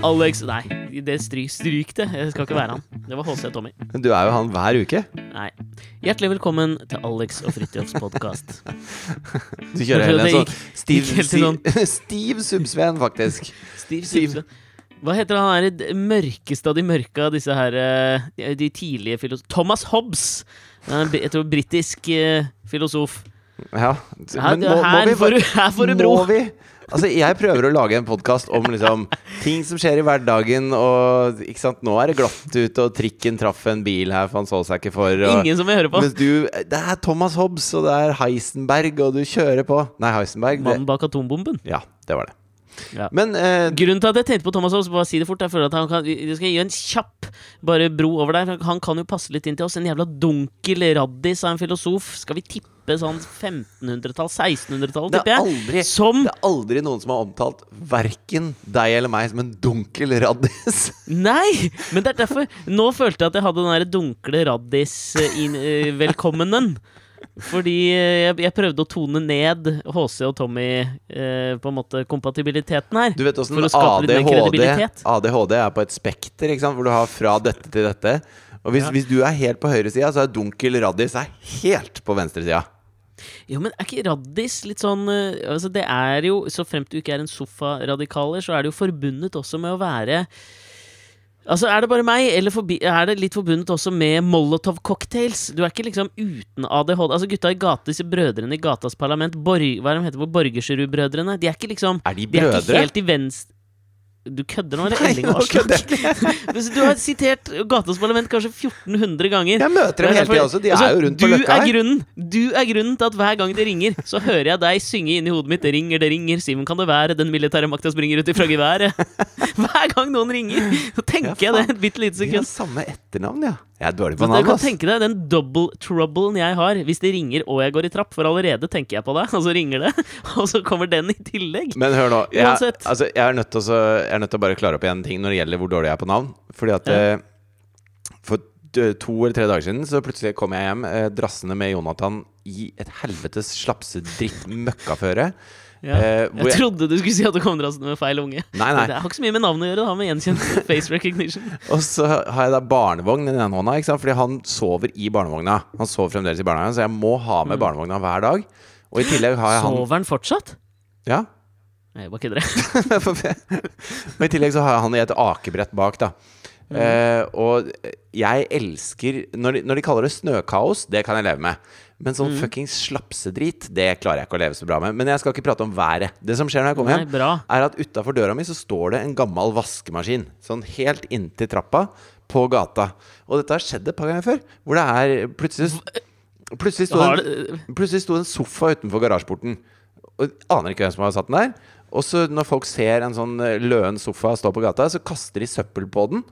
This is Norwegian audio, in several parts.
Alex Nei, det stryk, stryk det. Jeg skal ikke være han. Det var HC Tommy. Du er jo han hver uke. Nei. Hjertelig velkommen til Alex og Fridtjofs podkast. Du kjører heller en sånn stiv, sånn- stiv, Subsven, faktisk. Stiv. Subsven. Hva heter han her mørkeste av de mørke av disse her eh, de- tidlige filosof... Thomas Hobbes! Jeg tror britisk eh, filosof. Ja. Her, må, må vi her får du bro! Må vi? Altså, jeg prøver å lage en podkast om liksom ting som skjer i hverdagen, og ikke sant, nå er det glatt ute, og trikken traff en bil her, for han så seg ikke for. Og, Ingen som vil høre på. mens du Det er Thomas Hobbes, og det er Heisenberg, og du kjører på. Nei, Heisenberg. Mannen bak atombomben. ja, det var det. Ja. Men eh, Grunnen til at jeg tenkte på Thomas Hobbes, bare si det fort, jeg føler at han kan Jeg skal gi en kjapp bare bro over der. Han kan jo passe litt inn til oss. En jævla dunkel raddis av en filosof. Skal vi tippe sånn 1500-tall? 1600-tall, det tipper er jeg? aldri Som Det er aldri noen som har omtalt verken deg eller meg som en dunkel raddis. Nei! Men det er derfor Nå følte jeg at jeg hadde den der dunkle raddis-velkommenen. Fordi eh, jeg, jeg prøvde å tone ned HC og Tommy eh, På en måte kompatibiliteten her. Du vet åssen ADHD. ADHD er på et spekter, ikke sant? hvor du har fra dette til dette. Og hvis, Ja. hvis du er helt på høyresida, så er dunkel raddis er helt på venstresida. Jo, men er ikke raddis litt sånn eh, altså Det er jo, så fremt du ikke er en sofaradikaler, så er det jo forbundet også med å være Altså, Er det bare meg, eller forbi, er det litt forbundet også med Molotov-cocktails? Du er ikke liksom uten ADHD. Altså, Gutta i gata, disse brødrene i gatas parlament, Borg, hva er de heter de, Borgersrud-brødrene, de er ikke liksom Er de De er ikke helt i venstre Du kødder nå, eller? Elling Du har sitert Gatas parlament kanskje 1400 ganger. Jeg møter dem hele tida også. De altså, er jo rundt på du løkka er her. grunnen, Du er grunnen til at hver gang det ringer, så hører jeg deg synge inni hodet mitt 'Det ringer, det ringer, Simen kan det være, den militære makta springer ut ifra geværet'. Hver gang noen ringer, så tenker Ja, jeg det et bitte lite De har samme etternavn, ja. Jeg er dårlig på Så du navn, kan ass. tenke deg den double troublen jeg har hvis det ringer og jeg går i trapp, for allerede tenker jeg på deg, og så ringer det, og så kommer den i tillegg. Men hør nå. Jeg, altså, jeg, er nødt til å, jeg er nødt til å bare klare opp igjen ting når det gjelder hvor dårlig jeg er på navn. Fordi at Ja. eh, For to eller tre dager siden så plutselig kom jeg hjem eh, drassende med Jonathan i et helvetes slapsedritt-møkkaføre. Ja. Eh, Jeg jeg- trodde du skulle si at du kom drassende med feil unge. Nei, nei. Det har ikke så mye med navnet å gjøre, det har med gjenkjent face recognition. Og så har jeg da barnevogn i den ene hånda, ikke sant? fordi han sover i barnevogna. Han sover fremdeles i barnehagen, så jeg må ha med barnevogna hver dag. Og i tillegg har jeg han Sover han fortsatt? Ja. Jeg bare kødder. og i tillegg så har han i et akebrett bak, da. Eh, og jeg elsker når de, når de kaller det snøkaos, det kan jeg leve med. Men sånn fuckings slapsedrit, det klarer jeg ikke å leve så bra med. Men jeg skal ikke prate om været. Det som skjer når jeg kommer Nei, hjem, bra. er at utafor døra mi så står det en gammel vaskemaskin. Sånn helt inntil trappa på gata. Og dette har skjedd et par ganger før. Hvor det er plutselig Plutselig sto en, plutselig sto en sofa utenfor garasjeporten. Og aner ikke hvem som har satt den der. Og så når folk ser en sånn eh, løen sofa stå på gata, så kaster de søppel på den.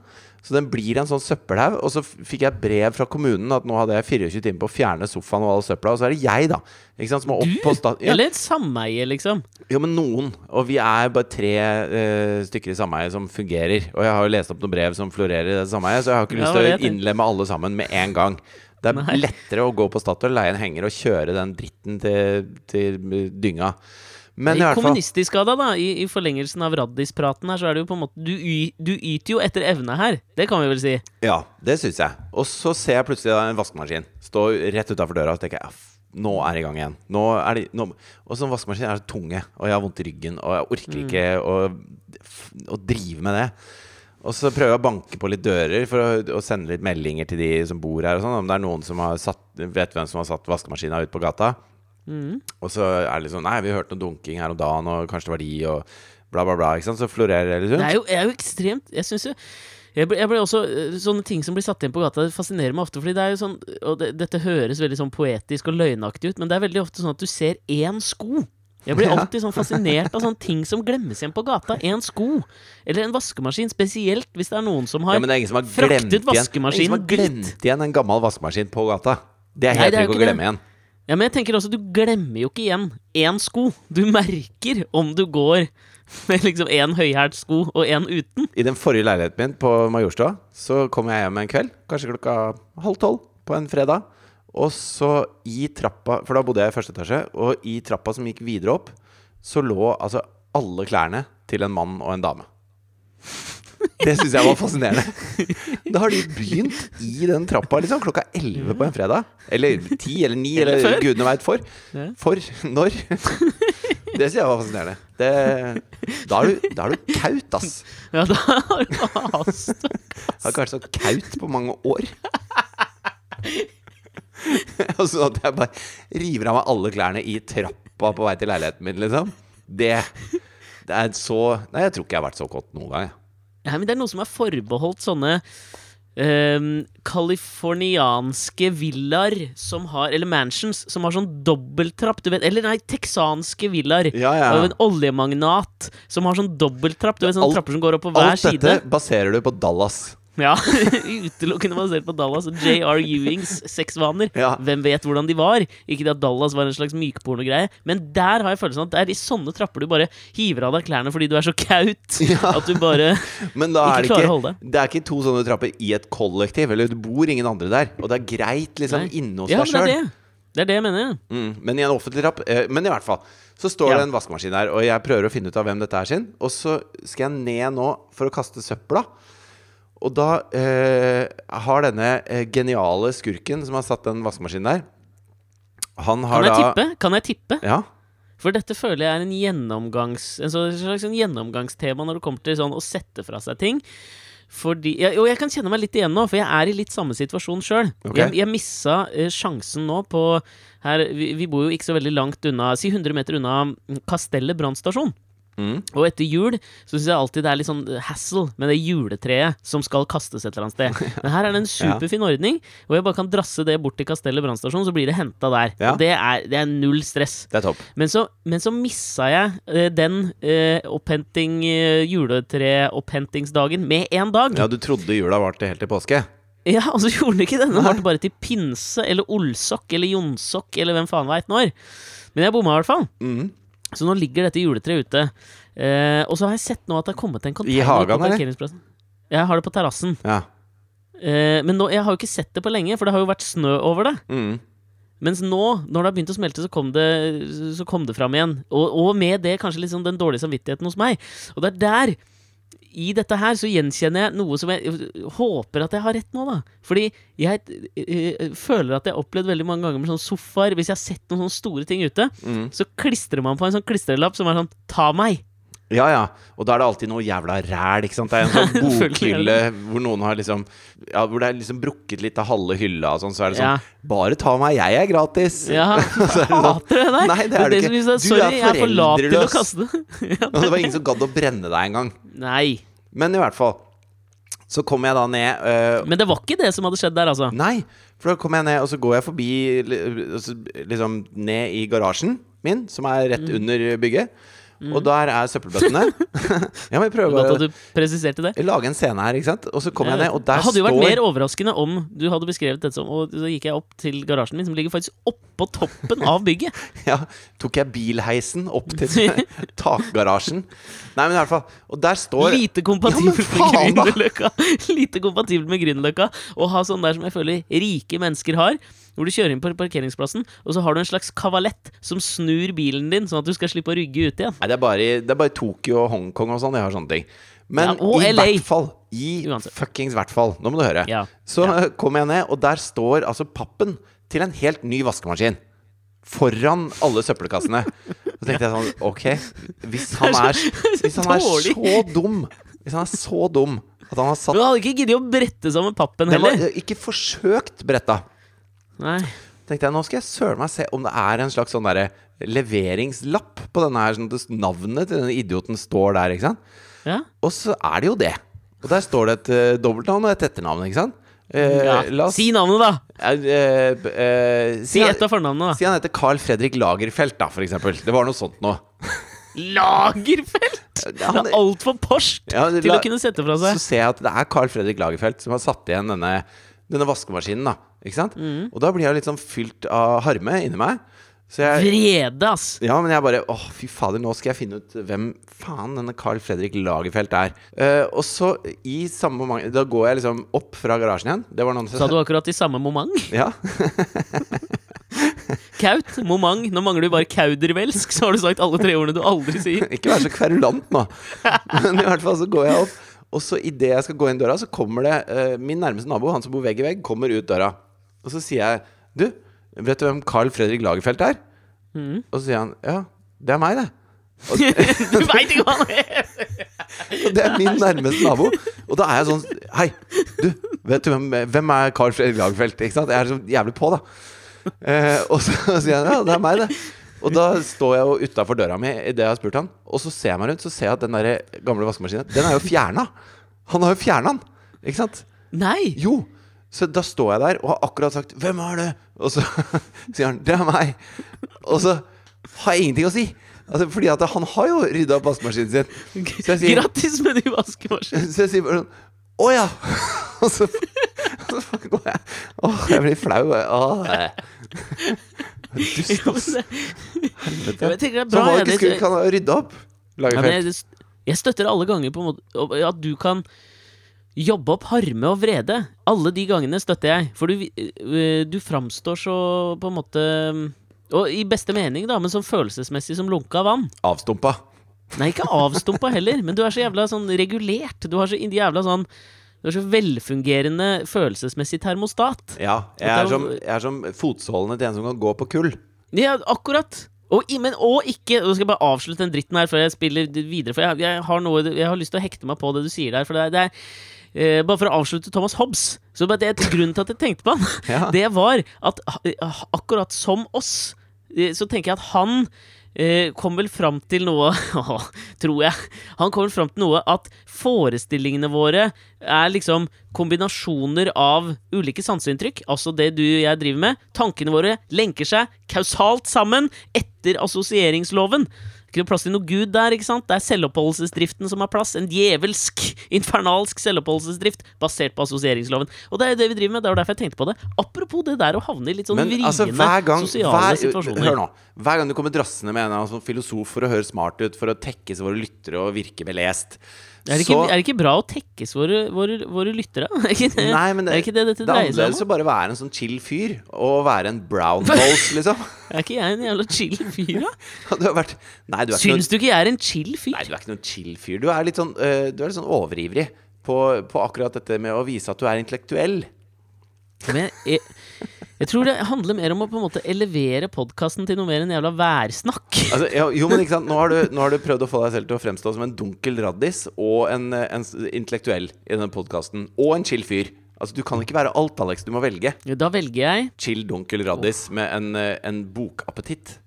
Så den blir en sånn søppelhaug. Og så fikk jeg brev fra kommunen at nå hadde jeg 24 timer på å fjerne sofaen og all søpla. Og så er det jeg, da. Ikke sant, som er opp på sta ja, Eller et sameie, liksom. jo, men noen. Og vi er bare tre uh, stykker i sameiet som fungerer. Og jeg har jo lest opp noen brev som florerer i det sameiet, så jeg har ikke lyst til ja, å innlemme alle sammen med en gang. Det er Nei. lettere å gå på Statoil, leie en henger og kjøre den dritten til, til dynga. Men i I deg, da, i, i forlengelsen av raddispraten her, så er det jo på en måte Du, y, du yter jo etter evne her. Det kan vi vel si. Ja, det syns jeg. Og så ser jeg plutselig da en vaskemaskin stå rett utafor døra, og så tenker jeg "Ja, nå er det i gang igjen. Nå er det, nå. Og sånn vaskemaskin er så tunge, og jeg har vondt i ryggen, og jeg orker ikke å, å drive med det. Og så prøver jeg å banke på litt dører for å, å sende litt meldinger til de som bor her. Og sånn, om det er noen som har satt, vet hvem som har satt vaskemaskina ut på gata. Og så er det liksom Nei, vi hørte noe dunking her om dagen, og kanskje det var de, og bla, bla, bla. Ikke sant? Så florerer det litt Det rundt. er jo, er jo ekstremt Jeg syns jo jeg ble, jeg ble også, øh, Sånne ting som blir satt igjen på gata, det fascinerer meg ofte. Fordi det er jo sånn Og det, dette høres veldig sånn poetisk og løgnaktig ut, men det er veldig ofte sånn at du ser én sko. Jeg blir alltid sånn fascinert av sånne ting som glemmes igjen på gata. En sko. Eller en vaskemaskin. Spesielt hvis det er noen som har Ja, som har fraktet vaskemaskinen igjen, det er ingen som har glemt igjen en gammel vaskemaskin på gata. Det er Nei, helt det er å ikke det. glemme igjen. Ja, men jeg tenker også, du glemmer jo ikke igjen én sko. Du merker om du går med liksom én høyhælt sko og én uten. I den forrige leiligheten min på Majorstua så kom jeg hjem en kveld, kanskje klokka halv tolv på en fredag. Og så i trappa, for da bodde jeg i første etasje, og i trappa som gikk videre opp, så lå altså alle klærne til en mann og en dame. Det syns jeg var fascinerende. Da har de begynt i den trappa liksom, klokka 11 på en fredag. Eller 10 eller 9, Eller eller, gudene veit for. For når? Det syns jeg var fascinerende. Det, da, er du, da er du kaut, ass. Ja, da har du hast. Har ikke vært så kaut på mange år. Og så at jeg bare river av meg alle klærne i trappa på vei til leiligheten min, liksom. Det, det er så Nei, jeg tror ikke jeg har vært så kåt noen gang. Ja, men det er noe som er forbeholdt sånne Californianske um, villaer som har Eller mansions som har sånn dobbelttrapp, du vet. Eller nei, texanske villaer. Ja, ja. Av en oljemagnat som har sånn dobbelttrapp. Du vet, sånne Alt- trapper som går opp på hver Alt dette baserer du på Dallas. Ja, Utelukkende basert på Dallas og J.R. Ewings sexvaner. Ja. Hvem vet hvordan de var? Ikke det at Dallas var en slags mykpornogreie, men der har jeg følelsen at det er i sånne trapper du bare hiver av deg klærne fordi du er så kaut Ja. at du bare Men da er ikke klarer å holde deg. Det er ikke to sånne trapper i et kollektiv, eller det bor ingen andre der. Og det er greit liksom Nei. inne hos Ja, deg sjøl. det. Er det jeg mener. Mm, men i en offentlig trapp eh, Men i hvert fall så står Ja. det en vaskemaskin her, og jeg prøver å finne ut av hvem dette er sin. Og så skal jeg ned nå for å kaste søpla. Og da eh, har denne eh, geniale skurken som har satt den vaskemaskinen der Han har Kan jeg da tippe? Kan jeg tippe? Ja. For dette føler jeg er en gjennomgangs En sånn- slags en gjennomgangstema når det kommer til sånn å sette fra seg ting. Fordi, og jeg kan kjenne meg litt igjen nå, for jeg er i litt samme situasjon sjøl. Okay. Jeg, jeg missa eh, sjansen nå på her, vi, vi bor jo ikke så veldig langt unna, si 100 meter unna mm, Kastellet brannstasjon. Mm. Og etter jul så syns jeg alltid det er litt sånn hassle med det juletreet som skal kastes et eller annet sted. Men her er det en superfin ordning, hvor jeg bare kan drasse det bort til Kastellet brannstasjon, så blir det henta der. Ja. Og det er, det er null stress. Det er topp. Men så, men så missa jeg eh, den eh, opphenting eh, juletreopphentingsdagen med én dag. Ja, du trodde jula varte helt til påske? Ja, og så gjorde den ikke det. Den varte bare til pinse eller olsokk eller jonsokk eller hvem faen veit når. Men jeg bomma i hvert fall. Mm. Så nå ligger dette juletreet ute. Eh, og så har jeg sett nå at det har kommet en container hagen, på parkeringsplassen. Jeg har det på terrassen. Ja. Eh, men nå, jeg har jo ikke sett det på lenge, for det har jo vært snø over det. Mm. Mens nå, når det har begynt å smelte, så kom det, så kom det fram igjen. Og, og med det kanskje sånn den dårlige samvittigheten hos meg. Og det er der, i dette her, så gjenkjenner jeg noe som jeg håper at jeg har rett nå, da. Fordi jeg øh, føler at jeg har opplevd veldig mange ganger med sånne sofaer Hvis jeg har sett noen sånne store ting ute, Mm. så klistrer man på en sånn klistrelapp som er sånn 'ta meg'. Ja, ja. Og da er det alltid noe jævla ræl, ikke sant. Det er en sånn bokhylle hvor noen har liksom Ja, hvor det er liksom brukket litt av halve hylla og sånn, så er det sånn Ja. Bare ta meg, jeg er gratis! Ja, Så er det sånn, hater det der. Nei, det er det det ikke. synes sorry, Du er foreldreløs. ja, det. det var ingen som gadd å brenne deg engang. Nei. Men i hvert fall. Så kom jeg da ned øh, Men det var ikke det som hadde skjedd der, altså. Nei, for da kom jeg ned, og så går jeg forbi li- Liksom ned i garasjen min, som er Mm. rett under bygget. Og der er søppelbøttene. ja, men jeg prøver prøve bare at du presiserte det. lage en scene her, ikke sant. Og så kommer jeg ned, og der det hadde jo vært står mer overraskende om du hadde beskrevet dette som Og så gikk jeg opp til garasjen min, som ligger faktisk oppå toppen av bygget. Ja, tok jeg bilheisen opp til takgarasjen. Nei, men i hvert fall. Og der står Lite Ja, kompatibelt men faen, med! Grünerløkka. Lite kompatibelt med Grünerløkka å ha sånn der som jeg føler rike mennesker har. Hvor du kjører inn på parkeringsplassen, og så har du en slags kavalett som snur bilen din, sånn at du skal slippe å rygge ut igjen. Nei, det er bare, det er bare Tokyo og Hongkong og sånn jeg har sånne ting. Men Ja, i LA. hvert fall, i Uansett. fuckings hvert fall, nå må du høre, Ja. så kom jeg ned, og der står altså pappen til en helt ny vaskemaskin. Foran alle søppelkassene. Så tenkte jeg sånn Ok, hvis han er, hvis han er så dum Hvis han er så dum at han har satt Du hadde ikke giddet å brette sammen pappen var heller. ikke forsøkt bretta. Nei. Tenkte jeg, Nå skal jeg søren meg se om det er en slags sånn derre leveringslapp på denne her. Sånn at navnet til denne idioten står der, ikke sant? Ja. Og så er det jo det. Og der står det et uh, dobbeltnavn og et etternavn, ikke sant? Eh, ja. oss Si navnet, da! eh, eh, eh, Si et av fornavnene, da. Si han heter Carl Fredrik Lagerfeldt, da, for eksempel. Det var noe sånt noe. Lagerfeldt? Det han- er altfor porscht Ja, det- til å kunne sette fra seg. Så ser jeg at det er Carl Fredrik Lagerfeldt som har satt igjen denne, denne vaskemaskinen, da. Ikke sant? Mm. Og da blir jeg litt sånn fylt av harme inni meg. Så jeg Vrede, ass! Ja, men jeg bare Åh, fy fader, nå skal jeg finne ut hvem faen denne Carl Fredrik Lagerfeldt er. Uh, og så, i samme moment Da går jeg liksom opp fra garasjen igjen. Det var noen Sa du akkurat i samme moment? Ja. Kaut, moment. Nå mangler du bare kaudervelsk, så har du sagt alle tre ordene du aldri sier. Ikke vær så kverulant nå. Men i hvert fall så går jeg opp, og så idet jeg skal gå inn døra, så kommer det uh, min nærmeste nabo, han som bor vegg i vegg, kommer ut døra. Og så sier jeg Du, vet du hvem Carl Fredrik Lagerfeldt er? Mm. Og så sier han ja, det er meg, det. Og, Du veit ikke hva han er! og det er min nærmeste nabo. Og da er jeg sånn Hei, du, vet du hvem, hvem er Carl Fredrik Lagerfeldt? Ikke sant? Jeg er så jævlig på, da. Eh, og så sier han ja, det er meg, det. Og da står jeg jo utafor døra mi idet jeg har spurt han, og så ser jeg meg rundt, så ser jeg at den der gamle vaskemaskinen, den er jo fjerna. Han har jo fjerna den, ikke sant? Nei! Jo! Så da står jeg der og har akkurat sagt 'Hvem er det?' Og så sier han 'Det er meg'. Og så har jeg ingenting å si. Altså, fordi at han har jo rydda opp vaskemaskinen sin. Så jeg sier, Grattis med ny vaskemaskin! så jeg sier bare sånn 'Å ja'. Og så, og så går jeg Åh, jeg blir flau. Åh, Dust, ass. Helvete. Jeg tenker det er bra. var ikke Det- kan rydde opp. Lage felt. Jeg støtter alle ganger på en måte at du kan jobbe opp harme og vrede. Alle de gangene støtter jeg. For du, øh, du framstår så på en måte Og i beste mening, da, men sånn følelsesmessig som lunka vann. Avstumpa. Nei, ikke avstumpa heller, men du er så jævla sånn regulert. Du har så jævla sånn Du er så velfungerende følelsesmessig termostat. Ja. Jeg er, som, jeg er som fotsålene til en som kan gå på kull. Ja, akkurat. Og, men, og ikke Nå skal jeg bare avslutte den dritten her før jeg spiller videre. For jeg, jeg, har, noe, jeg har lyst til å hekte meg på det du sier der. For det det er eh, Bare for å avslutte Thomas Hobbes. Så bare det, Grunnen til at jeg tenkte på han, Ja. det var at ah, akkurat som oss, eh, så tenker jeg at han eh, kom vel fram til noe Tror jeg. Han kom vel fram til noe at forestillingene våre er liksom kombinasjoner av ulike sanseinntrykk. Altså det du og jeg driver med. Tankene våre lenker seg kausalt sammen etter assosieringsloven. Ikke noe plass til noe gud der, ikke sant? Det er selvoppholdelsesdriften som har plass. En djevelsk, infernalsk selvoppholdelsesdrift basert på assosieringsloven. Og det er jo det vi driver med. Det var derfor jeg tenkte på det. Apropos det der å havne i litt sånn Men vriene altså, gang sosiale hver, situasjoner. Hør nå. Hver gang du kommer drassende med en eller annen sånn filosof for å høre smart ut, for å tekkes våre lyttere og virke belest Er det, ikke, er det ikke bra å tekkes våre, våre, våre lyttere? Er ikke det, Nei, men det, er ikke det dette det er dreier seg om? å bare være en sånn chill fyr, og være en brown balls, liksom. Er ikke jeg en jævla chill fyr, da? Du vært Nei, du er Syns du ikke jeg er en chill fyr? nei, du er ikke noen chill fyr. Du er litt sånn, uh, du er litt sånn overivrig på, på akkurat dette med å vise at du er intellektuell. Men jeg, jeg, jeg tror det handler mer om å på en måte elevere podkasten til noe mer enn jævla værsnakk. Altså, jo, jo, men ikke sant nå har, du, nå har du prøvd å få deg selv til å fremstå som en dunkel raddis og en, eh, en intellektuell i denne podkasten. Og en chill fyr. Altså, Du kan ikke være alt, Alex. Du må velge. Ja, Da velger jeg Chill dunkel raddis med en, eh, en bokappetitt.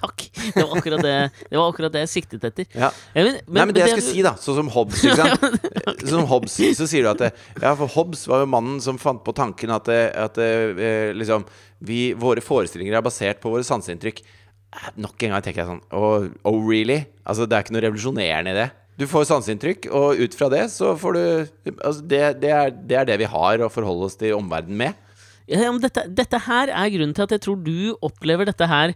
Takk. Det var akkurat det, det, var akkurat det jeg siktet etter. Ja. Ja, men, Nei, men det jeg skulle si, da, sånn som Hobbes, ikke sant? Som Hobbes, så sier du at det, Ja, for Hobbes var jo mannen som fant på tanken at, det, at det, eh, liksom vi, Våre forestillinger er basert på våre sanseinntrykk. Nok en gang tenker jeg sånn Oh, oh really? Altså, det er ikke noe revolusjonerende i det. Du får sanseinntrykk, og ut fra det så får du altså, det, det, er, det er det vi har å forholde oss til omverdenen med. Ja, men dette, dette her er grunnen til at jeg tror du opplever dette her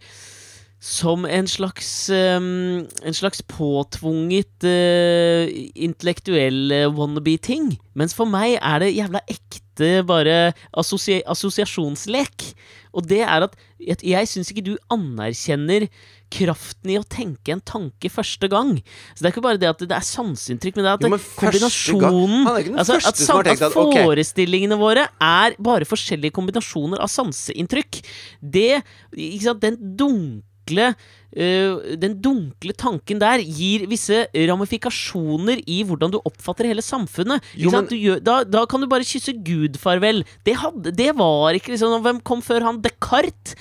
som en slags um, En slags påtvunget uh, intellektuell uh, wannabe-ting. Mens for meg er det jævla ekte bare assosia assosiasjonslek. Og det er at jeg, jeg syns ikke du anerkjenner kraften i å tenke en tanke første gang. Så det er ikke bare det at det er sanseinntrykk, men det er at Jo, men kombinasjonen er altså, at, tenkt at at, ok. forestillingene våre er bare forskjellige kombinasjoner av sanseinntrykk. Det ikke sant, Den dunkle øh, Den dunkle tanken der gir visse ramifikasjoner i hvordan du oppfatter hele samfunnet. Jo, men- Du gjør, da, da kan du bare kysse Gud farvel. Det, hadde, det var ikke liksom Hvem kom før han? Descartes.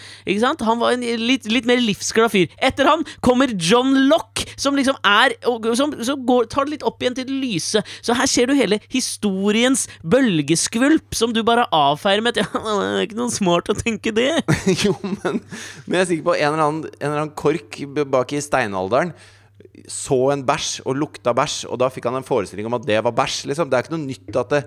Han var en litt, litt mer livsglad fyr. Etter han kommer John Lock, som liksom er Som, som går, tar det litt opp igjen til det lyse. Så her ser du hele historiens bølgeskvulp, som du bare avfeier med at ja, det er ikke noe smart å tenke det. jo, men, men jeg er sikker på en eller annen, en eller annen kork b- bak i steinalderen så en bæsj og lukta bæsj, og da fikk han en forestilling om at det var bæsj. Liksom. Det er ikke noe nytt at, det,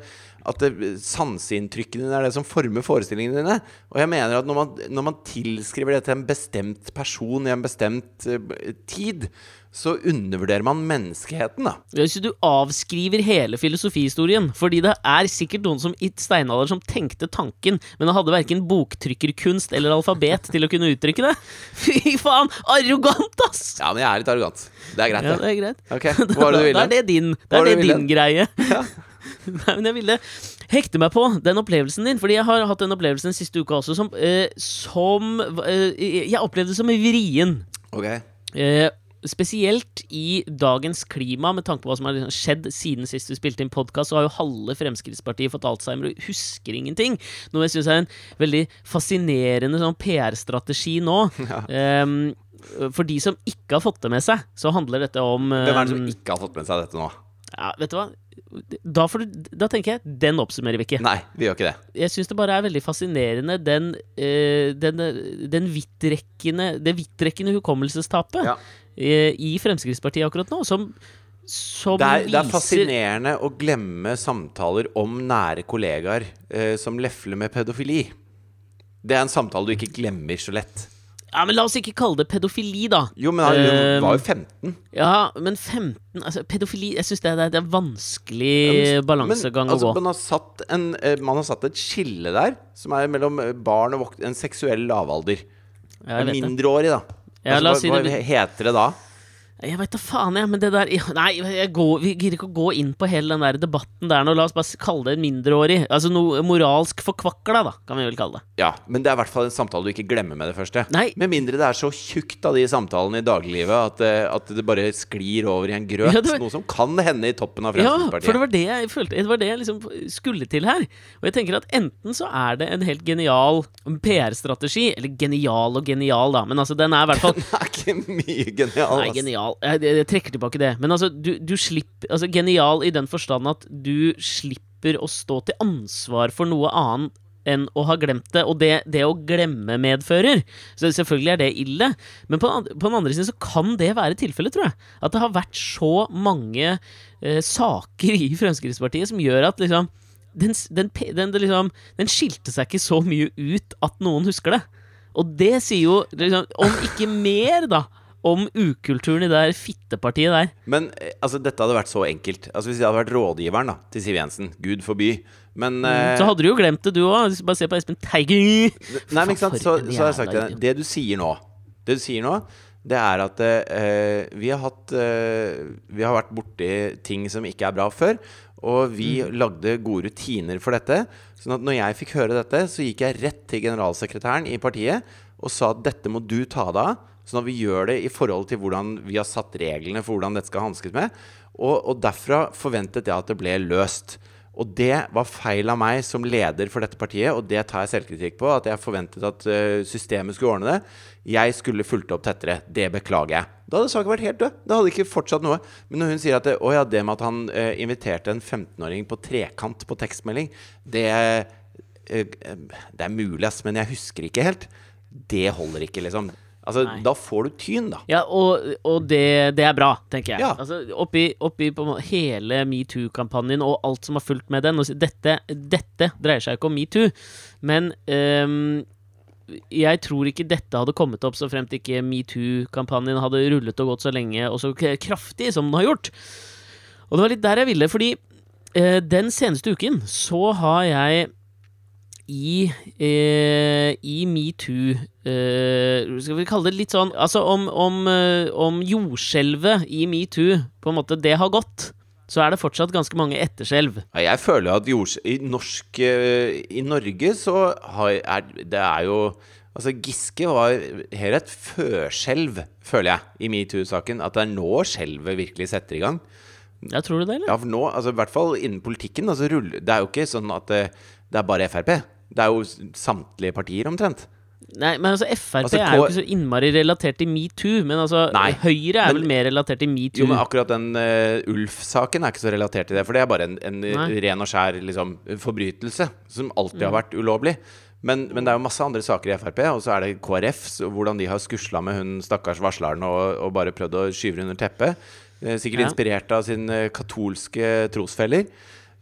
At sanseinntrykkene dine er det som former forestillingene dine. Og jeg mener at når man, når man tilskriver det til en bestemt person i en bestemt uh, tid, så undervurderer man menneskeheten, da. Hvis du avskriver hele filosofihistorien Fordi det er sikkert noen som i steinalder som tenkte tanken, men hadde verken boktrykkerkunst eller alfabet til å kunne uttrykke det. Fy faen! Arrogant, ass! Ja, men jeg er litt arrogant. Det er greit, Ja, det. det er greit. Ok, Hva var det du Da ville? er det din, det er det det din greie. Ja. Nei, men jeg ville hekte meg på den opplevelsen din, fordi jeg har hatt den opplevelsen siste uka også som, eh, som eh, Jeg opplevde det som vrien. Ok. Eh, spesielt i dagens klima, med tanke på hva som har skjedd siden sist vi spilte inn podkast, så har jo halve Fremskrittspartiet fått Alzheimer og husker ingenting. Noe jeg syns er en veldig fascinerende sånn PR-strategi nå. Ehm, for de som ikke har fått det med seg, så handler dette om Hvem er det som ehm, ikke har fått med seg dette nå? ja, Vet du hva? Da, får du, da tenker jeg den oppsummerer vi ikke. Nei, vi gjør ikke det. Jeg syns det bare er veldig fascinerende den, eh, den, den vidtrekkende, det vidtrekkende hukommelsestapet Ja. I Fremskrittspartiet akkurat nå, som, som Det er, det er fascinerende å glemme samtaler om nære kollegaer eh, som lefler med pedofili. Det er en samtale du ikke glemmer så lett. Ja, men La oss ikke kalle det pedofili, da. Jo, men han uh, var jo 15. Ja, men 15 altså, Pedofili Jeg syns det, det er vanskelig ja, balansegang altså, å gå. Man har, en, eh, man har satt et skille der, som er mellom barn og vok en seksuell lavalder. Ja. Mindreårig, da. Ja, altså, hva, hva heter det da? Jeg veit da faen, jeg, men det der Nei, går, vi gidder ikke å gå inn på hele den der debatten der nå. La oss bare kalle det mindreårig. Altså noe moralsk forkvakla, da, kan vi vel kalle det. Ja, men det er i hvert fall en samtale du ikke glemmer med det første. Nei. Med mindre det er så tjukt av de samtalene i dagliglivet at, eh, at det bare sklir over i en grøt. Ja, var- Noe som kan hende i toppen av Fremskrittspartiet. Ja, for det var det jeg følte Det var det jeg liksom skulle til her. Og jeg tenker at enten så er det en helt genial PR-strategi, eller genial og genial, da, men altså den er i hvert fall Den er ikke mye genial. Nei, ass. Genial. Jeg, jeg, trekker tilbake det. Men altså, du, du slipper Altså, genial i den forstand at du slipper å stå til ansvar for noe annet enn å ha glemt det, og det, det å glemme medfører. Så selvfølgelig er det ille, men på, på den andre siden så kan det være tilfellet, tror jeg. At det har vært så mange eh, saker i Fremskrittspartiet som gjør at liksom den, den, den, liksom, den skilte seg ikke så mye ut at noen husker det. Og det sier jo liksom, om ikke mer, da, om ukulturen i det der fittepartiet der. Men eh, altså, dette hadde vært så enkelt. Altså Hvis jeg hadde vært rådgiveren da til Siv Jensen, gud forby Men eh, Så hadde du jo glemt det, du òg. Bare se på Espen Teigen. Nei, men ikke sant, så, så har jeg sagt det. Det du sier nå, det du sier nå, det er at eh, vi har hatt eh, Vi har vært borti ting som ikke er bra før. Og vi Mm. lagde gode rutiner for dette. Sånn at når jeg fikk høre dette, så gikk jeg rett til generalsekretæren i partiet og sa at dette må du ta deg av. Sånn at vi gjør det i forhold til hvordan vi har satt reglene for hvordan dette skal hanskes med. Og, og derfra forventet jeg at det ble løst. Og det var feil av meg som leder for dette partiet, og det tar jeg selvkritikk på. At jeg forventet at eh, systemet skulle ordne det. Jeg skulle fulgt opp tettere. Det beklager jeg. Da hadde saken vært helt død. Det hadde ikke fortsatt noe. Men når hun sier at det, å ja, det med at han eh, inviterte en 15-åring på trekant på tekstmelding, det, eh, det er mulig, ass, men jeg husker ikke helt. Det holder ikke, liksom. Altså, Nei. da får du tyn, da. Ja, og, og det, det er bra, tenker jeg. Ja. Altså, oppi oppi på hele metoo-kampanjen og alt som har fulgt med den dette, dette dreier seg ikke om metoo, men um, jeg tror ikke dette hadde kommet opp så fremt ikke metoo-kampanjen hadde rullet og gått så lenge og så kraftig som den har gjort. Og det var litt der jeg ville, fordi eh, den seneste uken så har jeg i, eh, i metoo eh, Skal vi kalle det litt sånn Altså om, om, eh, om jordskjelvet i metoo på en måte det har gått, så er det fortsatt ganske mange etterskjelv. Ja, jeg føler at jords, i, norsk, i Norge så har, er det er jo Altså Giske var her et førskjelv, føler jeg, i metoo-saken. At det er nå skjelvet virkelig setter i gang. Ja, tror du det, eller? Ja, for nå, altså i hvert fall innen politikken altså, ruller, Det er jo ikke sånn at det, det er bare Frp. Det er jo samtlige partier, omtrent. Nei, men altså Frp Altså, er jo ikke så innmari relatert til metoo. Men altså Nei, Høyre er men- vel mer relatert til metoo. Jo, men akkurat den uh, Ulf-saken er ikke så relatert til det. For det er bare en, en ren og skjær liksom, forbrytelse som alltid har vært ulovlig. Men, men det er jo masse andre saker i Frp, og så er det KrF, så hvordan de har skusla med hun stakkars varsleren og, og bare prøvd å skyve henne under teppet. Eh, Sikkert Ja. inspirert av sine katolske trosfeller.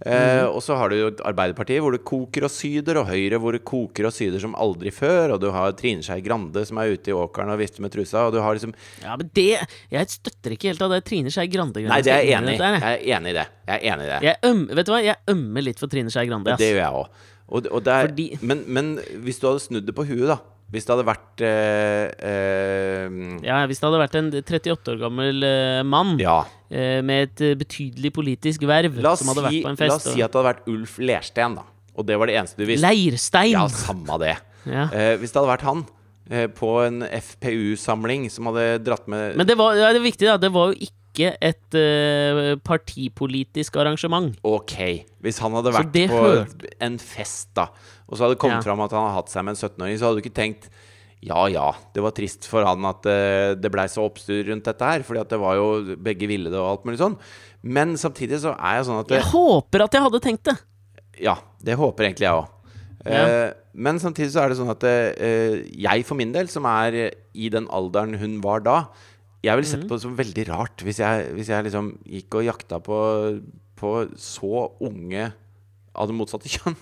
Eh, og så har du jo Arbeiderpartiet hvor det koker og syder, og Høyre hvor det koker og syder som aldri før. Og du har Trine Skei Grande som er ute i åkeren og vifter med trusa. Og du har liksom Ja, men det Jeg støtter ikke helt av det Trine Skei Grande. Nei, det er jeg enig i. Jeg. Er enig i det. Jeg er enig i det. Jeg øm, vet du hva, jeg ømmer litt for Trine Skei Grande. Det gjør jeg òg. Og, og Fordi- men, men hvis du hadde snudd det på huet, da. Hvis det hadde vært eh, eh, Ja, Hvis det hadde vært en 38 år gammel eh, mann Ja. eh, med et eh, betydelig politisk verv La oss, som hadde si, vært på en la oss og... si at det hadde vært Ulf Lersten, da. Og det var det eneste du visste. Leirstein! Ja, samme det. Ja. Eh, hvis det hadde vært han på en FPU-samling som hadde dratt med Men det, var, ja, det er viktig, da. Det var jo ikke et uh, partipolitisk arrangement. Ok, hvis han hadde vært på hørte- en fest, da, og så hadde det kommet Ja. fram at han hadde hatt seg med en 17-åring, så hadde du ikke tenkt ja ja, det var trist for han at uh, det blei så oppstyr rundt dette her, fordi at det var jo begge ville det og alt mulig sånn. Men samtidig så er jeg sånn at det, Jeg håper at jeg hadde tenkt det! Ja, det håper egentlig jeg òg. Ja. men samtidig så er det sånn at uh, jeg for min del, som er i den alderen hun var da Jeg ville Mhm. sett på det som veldig rart hvis jeg, hvis jeg liksom gikk og jakta på, på så unge av det motsatte kjønn.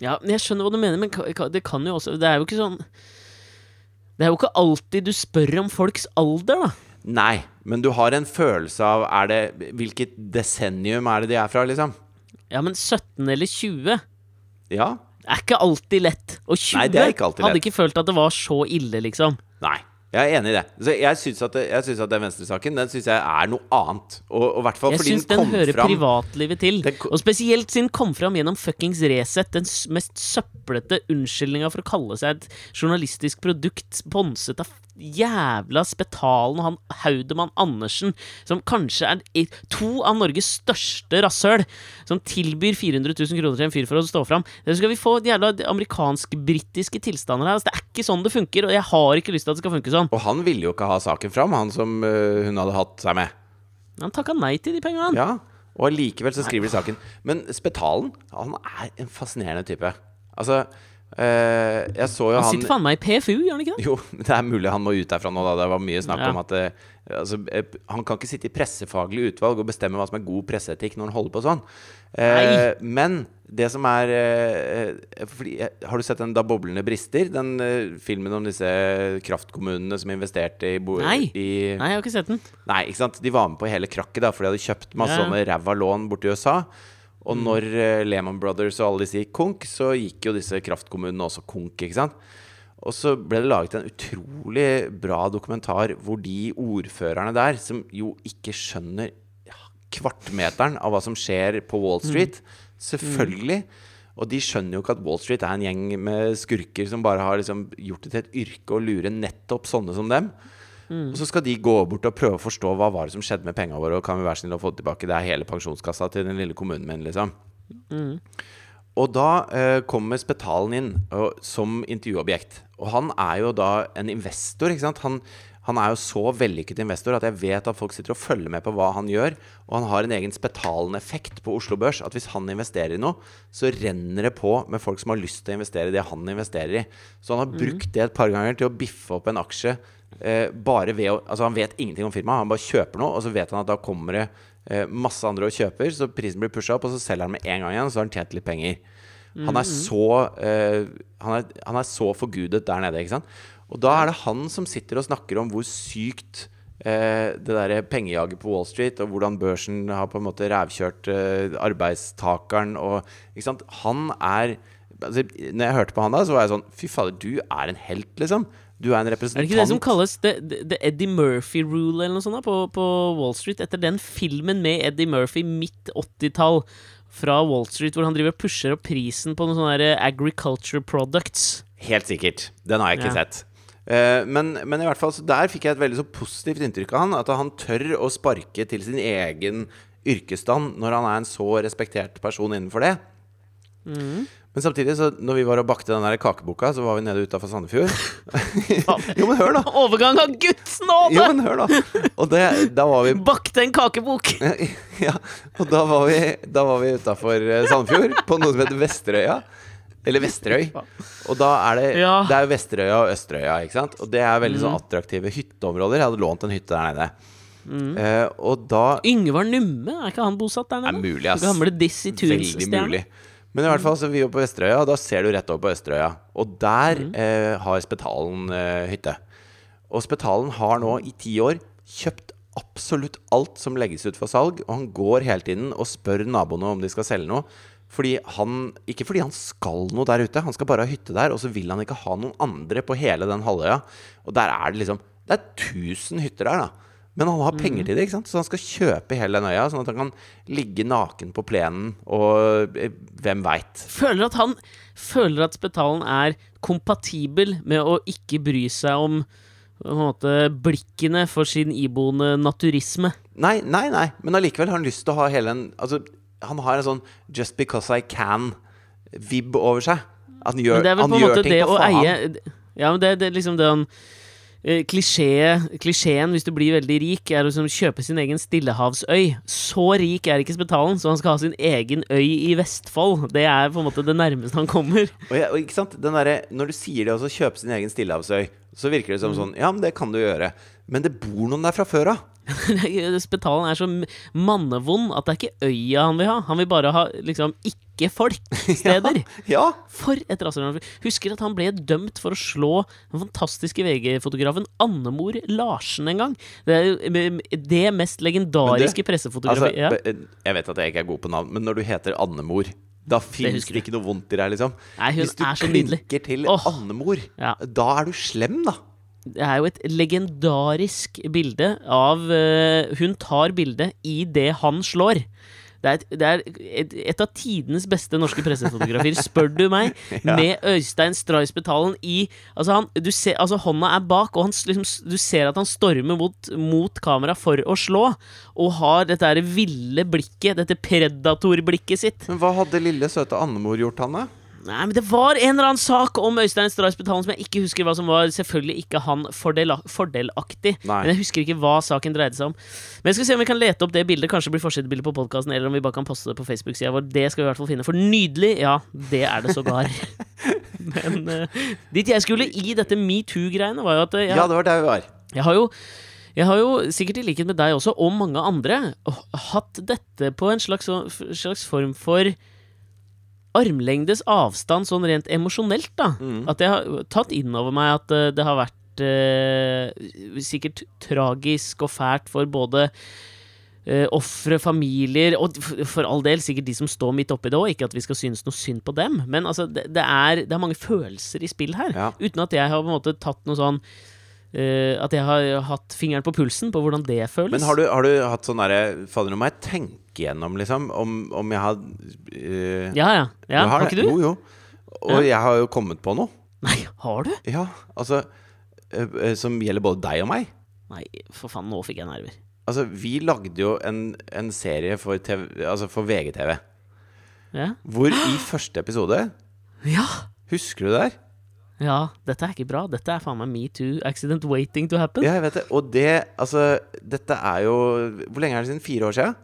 Ja, Jeg skjønner hva du mener, men det kan jo også Det er jo ikke sånn Det er jo ikke alltid du spør om folks alder, da. Nei, men du har en følelse av er det, Hvilket desennium er det de er fra, liksom? Ja, men 17 eller 20 Ja? Det er ikke alltid lett. Og 20 Nei, det er ikke alltid hadde ikke følt at det var så ille, liksom. Nei. Jeg er enig i det. Så jeg syns at, jeg at den venstresaken Den synes jeg er noe annet. Og, og hvert fall Jeg fordi syns den den kom hører fram privatlivet til. Den Og spesielt siden den kom fram gjennom fuckings Resett. Den mest søplete unnskyldninga for å kalle seg et journalistisk produkt sponset av jævla Spetalen han Haudemann Andersen, som kanskje er to av Norges største rasshøl, som tilbyr 400 000 kroner til en fyr for å stå fram. Det skal vi få jævla amerikansk-britiske tilstander her. Altså, det er ikke sånn det funker, og jeg har ikke lyst til at det skal funke sånn. Og han ville jo ikke ha saken fram, han som uh, hun hadde hatt seg med. Han takka nei til de pengene. Ja, Og allikevel så skriver de saken. Men Spetalen, han er en fascinerende type. Altså øh, Jeg så jo Han han sitter faen meg i PFU, gjør han ikke det? Jo, det er mulig han må ut derfra nå, da. Det var mye snakk Ja. om at det, altså, eh, Han kan ikke sitte i pressefaglig utvalg og bestemme hva som er god presseetikk når han holder på sånn. Eh, men det som er eh, eh, fordi, eh, Har du sett den 'Da boblene brister'? Den eh, filmen om disse kraftkommunene som investerte i, bo Nei. i Nei, jeg har ikke sett den. Nei, ikke sant? De var med på hele krakket, da, for de hadde kjøpt masse Ja. sånne ræva lån borti USA. Og når eh, Lehman Brothers og alle disse gikk konk, så gikk jo disse kraftkommunene også konk. ikke sant? Og så ble det laget en utrolig bra dokumentar hvor de ordførerne der, som jo ikke skjønner kvartmeteren av hva som skjer på Wall Street, selvfølgelig Og de skjønner jo ikke at Wall Street er en gjeng med skurker som bare har liksom gjort det til et yrke å lure nettopp sånne som dem. Og så skal de gå bort og prøve å forstå hva var det som skjedde med pengene våre, og kan vi være snille å få det tilbake? Det er hele pensjonskassa til den lille kommunen min, liksom. Og da eh, kommer Spetalen inn og, som intervjuobjekt. Og han er jo da en investor, ikke sant. Han, han er jo så vellykket investor at jeg vet at folk sitter og følger med på hva han gjør. Og han har en egen Spetalen-effekt på Oslo Børs. At hvis han investerer i noe, så renner det på med folk som har lyst til å investere i det han investerer i. Så han har brukt det et par ganger til å biffe opp en aksje. Eh, bare ved å, altså Han vet ingenting om firmaet, han bare kjøper noe, og så vet han at da kommer det eh, masse andre og kjøper, så prisen blir pusha opp, og så selger han med en gang igjen, så har han tjent litt penger. Han er så eh, han, er, han er så forgudet der nede, ikke sant. Og da er det han som sitter og snakker om hvor sykt eh, det derre pengejaget på Wall Street, og hvordan børsen har på en måte rævkjørt eh, arbeidstakeren og Ikke sant. Han er altså, Når jeg hørte på han da, så var jeg sånn Fy fader, du er en helt, liksom. Du er en Er det ikke det som kalles the, the, Eddie Murphy rule eller noe sånt da, på, på Wall Street? Etter den filmen med Eddie Murphy midt 80-tall fra Wall Street, hvor han driver og pusher opp prisen på noen sånne agriculture products. Helt sikkert. Den har jeg ikke Ja. sett. Eh, men, men i hvert fall, der fikk jeg et veldig så positivt inntrykk av han. At han tør å sparke til sin egen yrkesstand når han er en så respektert person innenfor det. Men samtidig, så når vi var og bakte den der kakeboka, så var vi nede utafor Sandefjord. jo, men hør, da! Overgang av Guds nåde! Jo, men hør, da! Og det, da var vi Bakte en kakebok! Ja, og da var vi, da var vi utafor Sandefjord, på noe som heter Vesterøya. Eller Vesterøy. Og da er det Ja. Det er Vesterøya og Østerøya, ikke sant? Og det er veldig sånn attraktive hytteområder. Jeg hadde lånt en hytte der nede. Eh, og da Yngvar Numme, er ikke han bosatt der nede? er mulig, ass. Gamle Dizzie Tunes-stjerne. Men i hvert fall, så vi var på Østerøya, og da ser du rett over på Østerøya. Og der Mm. eh, har Spetalen eh, hytte. Og Spetalen har nå i ti år kjøpt absolutt alt som legges ut for salg, og han går hele tiden og spør naboene om de skal selge noe. Fordi han, Ikke fordi han skal noe der ute, han skal bare ha hytte der. Og så vil han ikke ha noen andre på hele den halvøya. Og der er det liksom Det er 1000 hytter der, da. Men han har penger til det, ikke sant? så han skal kjøpe hele den øya. Sånn at han kan ligge naken på plenen, og eh, hvem veit. Føler at han føler at Spetalen er kompatibel med å ikke bry seg om måte, blikkene for sin iboende naturisme. Nei, nei, nei, men allikevel har han lyst til å ha hele en Altså, han har en sånn 'just because I can'-vibb over seg. Han gjør, Men det er vel han på en måte det å faen. eie Ja, men det, det liksom det eh, klisjé, Klisjeen hvis du blir veldig rik, er å liksom kjøpe sin egen stillehavsøy. Så rik er ikke Spetalen, så han skal ha sin egen øy i Vestfold. Det er på en måte det nærmeste han kommer. Og, ja, og ikke sant, den derre- Når du sier det, Å kjøpe sin egen stillehavsøy, så virker det som Mm. sånn Ja, men det kan du gjøre. Men det bor noen der fra før av. Spetalen er så mannevond at det er ikke øya han vil ha. Han vil bare ha liksom ikke-folk-steder. Ja. For et rasshøl. Husker at han ble dømt for å slå den fantastiske VG-fotografen Annemor Larsen en gang. Det det mest legendariske Altså, ja. Jeg vet at jeg ikke er god på navn, men når du heter Annemor da fins det ikke noe vondt i deg, liksom. Nei, Hvis du er klinker til oh. Annemor, Ja. da er du slem, da. Det er jo et legendarisk bilde av uh, Hun tar bildet det han slår. Det er, et, det er et, et av tidenes beste norske pressefotografier, spør du meg. Ja. Med Øystein Streisbetalen i Altså, han, du ser, altså hånda er bak, og han, liksom, du ser at han stormer mot, mot kamera for å slå. Og har dette ville blikket, dette predatorblikket sitt. Men hva hadde lille, søte andemor gjort, Hanne? Nei, men Det var en eller annen sak om Øystein Strauss betalen som jeg ikke husker hva som var. Selvfølgelig ikke han fordel fordelaktig. Nei. Men jeg husker ikke hva saken dreide seg om. Men jeg skal se om vi kan lete opp det bildet. Kanskje det blir forsidebilde på podkasten, eller om vi bare kan poste det på Facebook-sida vår. Det skal vi i hvert fall finne. For nydelig, ja, det er det sågar. Men uh, dit jeg skulle i dette metoo-greiene, var jo at eh, jeg, Ja, det var der vi var. jeg har jo jeg har jo, sikkert i likhet med deg også, og mange andre, hatt dette på en slags, slags form for armlengdes avstand sånn rent emosjonelt, da. At jeg har tatt inn over meg at uh, det har vært uh, sikkert tragisk og fælt for både uh, ofre, familier, og for all del sikkert de som står midt oppi det òg. Ikke at vi skal synes noe synd på dem, men altså, det, det, er, det er mange følelser i spill her. Ja. Uten at jeg har på en måte tatt noe sånn Uh, At jeg har hatt fingeren på pulsen på hvordan det føles. Men har du, har du hatt sånn derre Fader, nå må jeg tenke gjennom, liksom, om, om jeg har eh, Ja, ja. ja. Har, Har, ikke du? Jo, jo. Og jeg har jo kommet på noe. Nei, har du? Ja, altså eh, eh, Som gjelder både deg og meg. Nei, for faen, nå fikk jeg nerver. Altså, vi lagde jo en, en serie for, TV, altså for VGTV. Ja? Hvor i første episode ja! Husker du det der? Ja, dette er ikke bra. Dette er faen meg metoo. Accident waiting to happen. Ja, jeg vet det. Og det Altså, dette er jo Hvor lenge er det siden? Fire år siden?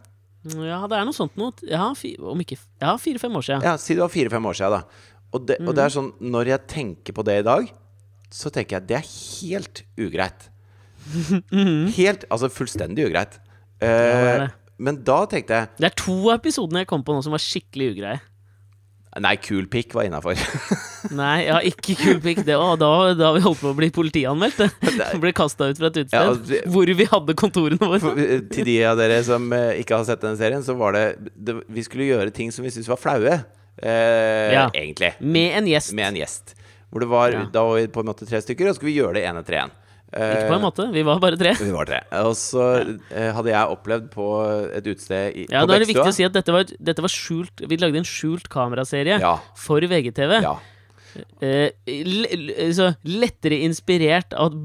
Ja, det er noe sånt noe. Ja, om ikke Ja, fire-fem år siden. Ja, si det var fire-fem år siden, da. Og det, og det er sånn Når jeg tenker på det i dag, så tenker jeg det er helt ugreit. Helt Altså fullstendig ugreit. Eh, det er det. men da tenkte jeg Det er to av episodene jeg kom på nå som var skikkelig ugreie. Nei, kul pikk var innafor. Nei, ja, ikke kul pikk. Det, var da, da vi holdt på å bli politianmeldt. Ble kasta ut fra et utested Ja, altså, hvor vi hadde kontorene våre. eh, Til de av dere som eh, ikke har sett den serien, så var det, det Vi skulle gjøre ting som vi syntes var flaue. Eh, Ja. Egentlig. Med en gjest. Med en gjest. Hvor det var. Da var vi på en måte tre stykker, og så skulle vi gjøre det én etter én. Ikke på en måte. Vi var bare tre. Vi var tre. Og så ja. hadde jeg opplevd på et utested i, Ja, på Da er det viktig å si at dette var, dette var skjult Vi lagde en skjult kameraserie Ja. for VGTV. Ja. Eh, l- l- så lettere inspirert av,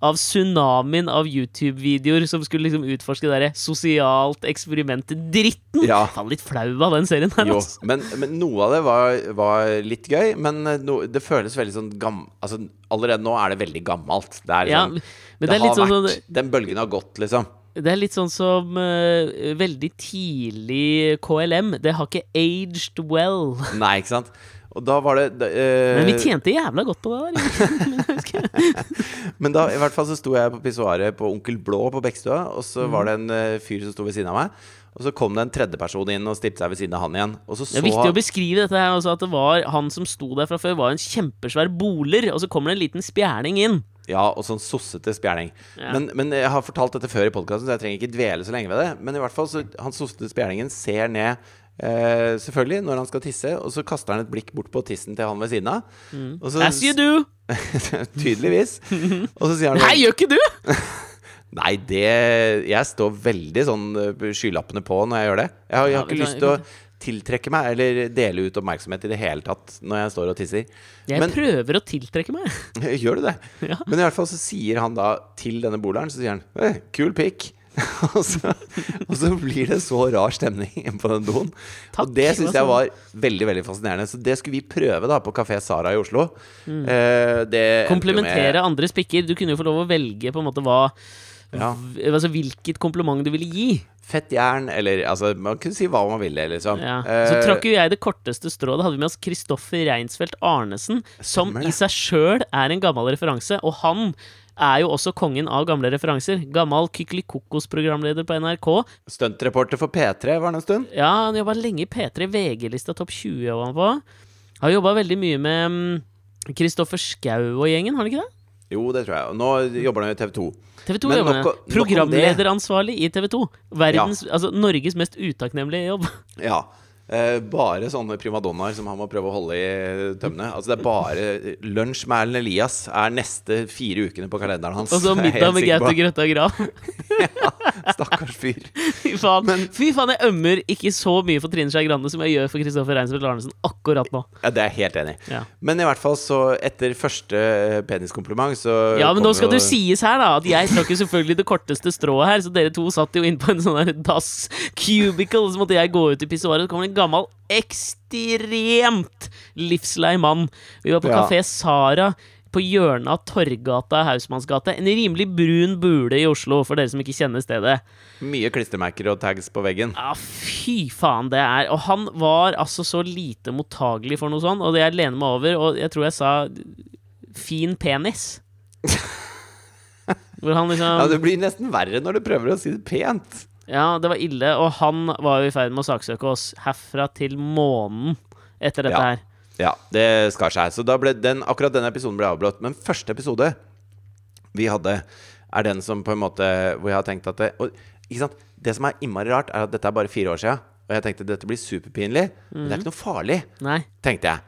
av tsunamien av YouTube-videoer som skulle liksom utforske det derre sosialt eksperimentet-dritten. Ja. Faen, litt flau av den serien her, Jo, altså. men, men noe av det var, var litt gøy, men no, det føles veldig sånn gam... Altså, allerede nå er det veldig gammelt. Det er Ja, liksom men det er har sånn vært Den bølgen har gått, liksom. Det er litt sånn som uh, veldig tidlig KLM. Det har ikke aged well. Nei, ikke sant? Og da var det da, eh, Men vi tjente jævla godt på det der. Men da i hvert fall så sto jeg på pissoaret på Onkel Blå på Bekkstua, og så mm. var det en eh, fyr som sto ved siden av meg. Og så kom det en tredjeperson inn og stilte seg ved siden av han igjen. Og så Det er så viktig å beskrive dette her også, at det var han som sto der fra før, var en kjempesvær boler, og så kommer det en liten spjerning inn. Ja, og sånn sossete spjerning. Ja. Men, men jeg har fortalt dette før i podkasten, så jeg trenger ikke dvele så lenge ved det. Men i hvert fall så han sossete spjerningen ser ned eh, selvfølgelig når han skal tisse, og så kaster han et blikk bort på tissen til han ved siden av. Og så, Mm. As you do! tydeligvis. Og så sier han Nei, gjør ikke du? Nei, det Jeg står veldig sånn eh, skylappene på når jeg gjør det. Jeg har, jeg har ikke lyst til å tiltrekke meg eller dele ut oppmerksomhet i det hele tatt når jeg står og tisser. Jeg Men- prøver å tiltrekke meg. Gjør du det? Ja. Men i hvert fall så sier han da til denne boleren, så sier han hey, Kul pikk. og, så, og så blir det så rar stemning inne på den doen. Takk, og det syns jeg altså. var veldig veldig fascinerende. Så det skulle vi prøve da på Kafé Sara i Oslo. Mm. Eh, det Komplementere med- andres pikker. Du kunne jo få lov å velge på en måte hva Ja. Altså hvilket kompliment du ville gi. Fett jern, eller altså Man kunne si hva man ville, liksom. Ja. Eh, Så trakk jo jeg det korteste strået. Da hadde vi med oss Kristoffer Reinsfeldt Arnesen, som i seg sjøl er en gammel referanse. Og han er jo også kongen av gamle referanser. Gammel Kykelikokos-programleder på NRK. Stuntreporter for P3 var det en stund. Ja, han jobba lenge i P3. VG-lista topp 20 var han på. Har jobba veldig mye med Kristoffer Schou og gjengen, har han ikke det? Jo, det tror jeg. Og nå jobber han i TV 2. TV 2 jobber nok. Programlederansvarlig i TV 2. Verdens, altså Norges mest utakknemlige jobb. Ja. Eh, bare sånne primadonnaer som han må prøve å holde i tømmene. Altså Det er bare Lunsj med Erlend Elias er neste fire ukene på kalenderen hans. Og så middag med Gaute. Grøtta Grav. ja, Stakkars fyr. Fy faen. Fy faen, jeg ømmer ikke så mye for Trine Skei Grande som jeg gjør for Kristoffer Reinsvold Arnesen akkurat nå. Ja, Det er jeg helt enig i. Ja. Men i hvert fall så etter første peniskompliment, så Ja, men nå skal jo- det sies her, da, at jeg trakk jo selvfølgelig det korteste strået her, så dere to satt jo inn på en sånn der dass cubicle, så måtte jeg gå ut i pissoaret, så kommer det en gammel, ekstremt livslei mann. Vi var på Ja. Kafé Sara på hjørnet av Torgata og Hausmannsgate. En rimelig brun bule i Oslo, for dere som ikke kjenner stedet. Mye klistremerker og tags på veggen. Ja, fy faen, det er Og han var altså så lite mottagelig for noe sånt, og det jeg lener meg over, og jeg tror jeg sa fin penis. Hvor han liksom Ja, Det blir nesten verre når du prøver å si det pent. Ja, det var ille, og han var jo i ferd med å saksøke oss herfra til månen etter dette Ja. her. Ja, det skar seg. Så den, akkurat den episoden ble avblått. Men første episode vi hadde, er den som på en måte Hvor jeg har tenkt at det, og, ikke sant? det som er innmari rart, er at dette er bare fire år siden. Og jeg tenkte dette blir superpinlig. Men det er ikke noe farlig, Nei. tenkte jeg.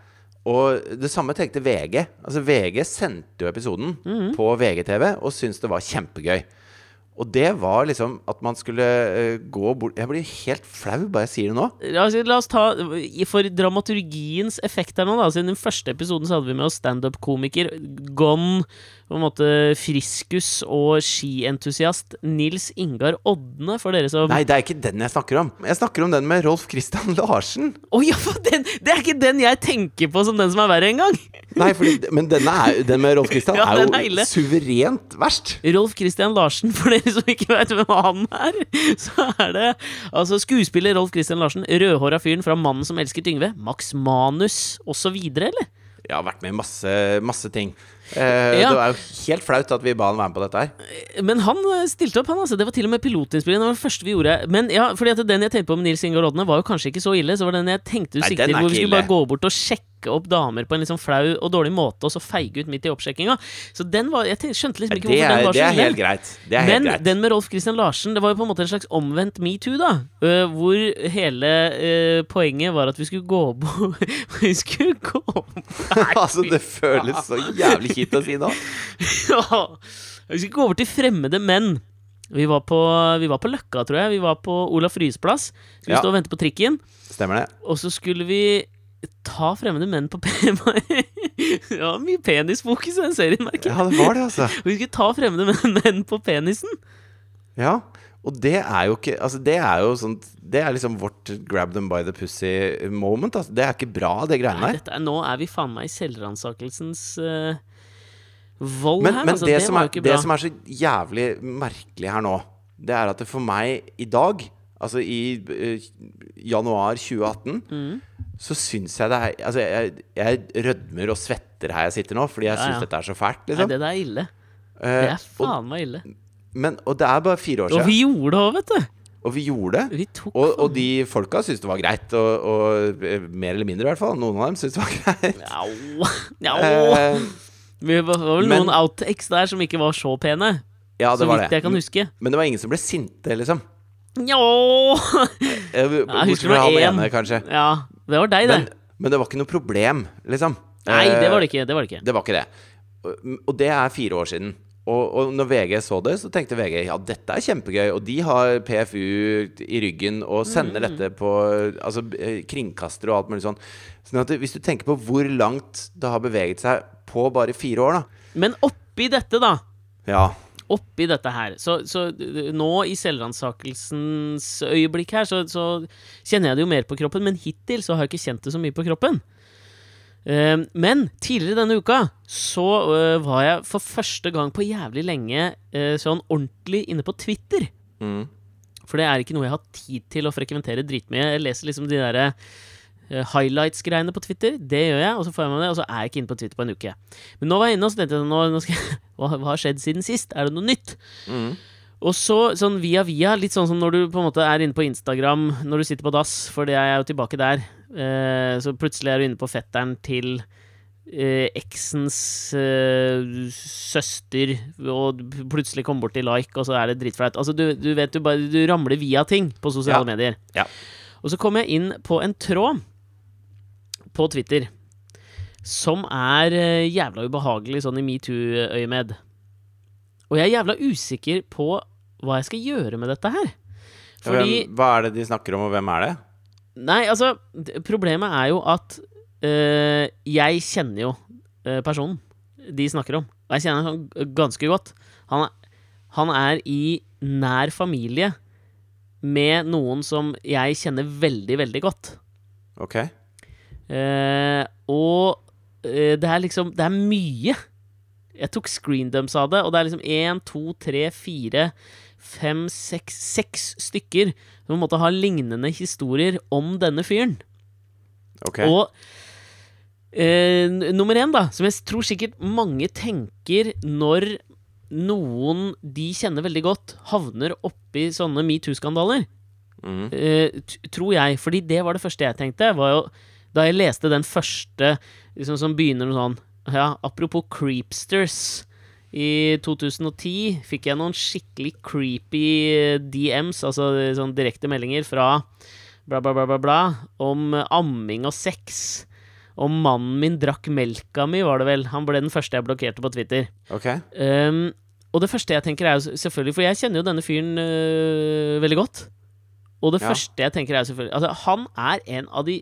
Og det samme tenkte VG. Altså VG sendte jo episoden på VGTV og syntes det var kjempegøy. Og det var liksom at man skulle eh, gå bort Jeg blir helt flau bare jeg sier det nå. Oss, la oss ta For dramaturgiens effekt her nå, da. Siden den første episoden så hadde vi med oss standup-komiker Gon, på en måte friskus og skientusiast Nils Ingar Odne, for dere som Nei, det er ikke den jeg snakker om. Jeg snakker om den med Rolf Christian Larsen. Å ja, for den, det er ikke den jeg tenker på som den som er verre engang! Nei, fordi, men er, den med Rolf Christian Ja, er er jo suverent verst. Rolf Christian Larsen, for dere som ikke vet hvem han er, så er det altså skuespiller Rolf Christian Larsen, rødhåra fyren fra 'Mannen som elsker Yngve', Max Manus osv., eller? Jeg har vært med i masse, masse ting. Eh, Ja. Det var jo helt flaut at vi ba han være med på dette her. Men han eh, stilte opp, han altså. Det var til og med pilotinnspillingen. Det var det første vi gjorde. Men ja, fordi at den jeg tenkte på med Nils Ingar Odne, var jo kanskje ikke så ille. Så var den jeg tenkte du sikter er hvor vi skulle bare gå bort og sjekke opp damer på en litt sånn flau og dårlig måte, og så feige ut midt i oppsjekkinga. Så den var Jeg tenkte, skjønte liksom ikke hvorfor er, den var det så er ille. helt greit. Det er Men helt greit. den med Rolf Christian Larsen, det var jo på en måte en slags omvendt metoo, da. Uh, hvor hele uh, poenget var at vi skulle gå bort Vi skulle gå altså, det føles så jævlig kjipt å si nå. Ja. Vi skal gå over til fremmede menn. Vi var på, vi var på Løkka, tror jeg. Vi var på Olaf Ryes plass. Skulle Ja. stå og vente på trikken. Stemmer det? Og så skulle vi ta fremmede menn på PMI. Det var mye penisfokus i den serien, merker jeg. Ja, det var det, altså. Vi skulle ta fremmede menn, på penisen. Ja, og det er jo ikke Altså, det er jo sånn Det er liksom vårt grab them by the pussy moment. Altså. Det er ikke bra, det greiene her. er, nå er vi faen meg i selvransakelsens øh, vold Men, her. men altså, det, det, som er, det som er så jævlig merkelig her nå, det er at det for meg i dag, altså i eh, januar 2018, Mm. så syns jeg det er Altså, jeg, jeg rødmer og svetter her jeg sitter nå, fordi jeg Ja, syns ja. dette er så fælt, Nei, liksom. det der er ille. Det Eh, er faen meg ille. og, men, og det er bare fire år Og siden, vi gjorde det òg, vet du. og vi gjorde det. Vi Og, og de folka syntes det var greit, og, og eh, mer eller mindre i hvert fall. Noen av dem syntes det var greit. Ja, ja, Eh, Det var vel men- noen outtakes der som ikke var så pene. ja, det så var vidt det. jeg kan huske. Men det var ingen som ble sinte, liksom. Njå! Eh, husker Bortsett fra han en? ene, kanskje. Ja, det var deg, det. Men, men det var ikke noe problem, liksom. Nei, Eh, det var det ikke. Det var det ikke. Det var ikke det. Og- Og det er fire år siden. Og, og når VG så det, så tenkte VG ja, dette er kjempegøy. Og de har PFU i ryggen og sender Mm. dette på altså, kringkaster kringkastere og alt mulig sånn. Sånn at hvis du tenker på hvor langt det har beveget seg på bare fire år, da Men oppi dette, da. Ja. Oppi dette her Så, så nå i selvransakelsens øyeblikk her, så, så kjenner jeg det jo mer på kroppen. Men hittil så har jeg ikke kjent det så mye på kroppen. Eh, men tidligere denne uka så eh, var jeg for første gang på jævlig lenge eh, sånn ordentlig inne på Twitter. Mm. For det er ikke noe jeg har tid til å frekventere dritmye. Jeg leser liksom de derre eh, highlights-greiene på Twitter. Det gjør jeg, og så får jeg med det, og så er jeg ikke inne på Twitter på en uke. Men nå var jeg inne og så tenkte jeg nå, nå jeg, hva, har skjedd siden sist? Er det noe nytt? Mm. Og så sånn via via, litt sånn som når du på en måte er inne på Instagram når du sitter på dass, for det er jeg jo tilbake der. Eh, så plutselig er du inne på fetteren til eh, eksens eh, søster, og plutselig kommer bort til like, og så er det dritflaut. Altså, du, du vet, du bare Du ramler via ting på sosiale Ja. medier. Ja. Og så kom jeg inn på en tråd på Twitter som er eh, jævla ubehagelig sånn i metoo-øyemed. Og jeg er jævla usikker på hva jeg skal gjøre med dette her. Fordi Hvem, hva er det de snakker om, og hvem er det? Nei, altså Problemet er jo at øh, jeg kjenner jo øh, personen de snakker om. Og jeg kjenner han ganske godt. Han er, han er i nær familie med noen som jeg kjenner veldig, veldig godt. Ok. Uh, og uh, det er liksom Det er mye. Jeg tok screendumps av det, og det er liksom én, to, tre, fire, fem, seks Seks stykker som på en måte har lignende historier om denne fyren. Okay. Og eh, nummer én, da, som jeg tror sikkert mange tenker når noen de kjenner veldig godt, havner oppi sånne metoo-skandaler. Mm. Eh, tror jeg. Fordi det var det første jeg tenkte. Var jo, da jeg leste den første liksom, som begynner med sånn Ja, apropos creepsters. I 2010 fikk jeg noen skikkelig creepy eh, DMs, altså sånn direkte meldinger fra bla, bla, bla, bla, bla, om amming og sex. Og mannen min drakk melka mi, var det vel. Han ble den første jeg blokkerte på Twitter. Ok. Um, og det første jeg tenker er jo selvfølgelig For jeg kjenner jo denne fyren øh, veldig godt. Og det Ja. første jeg tenker er selvfølgelig Altså, han er en av de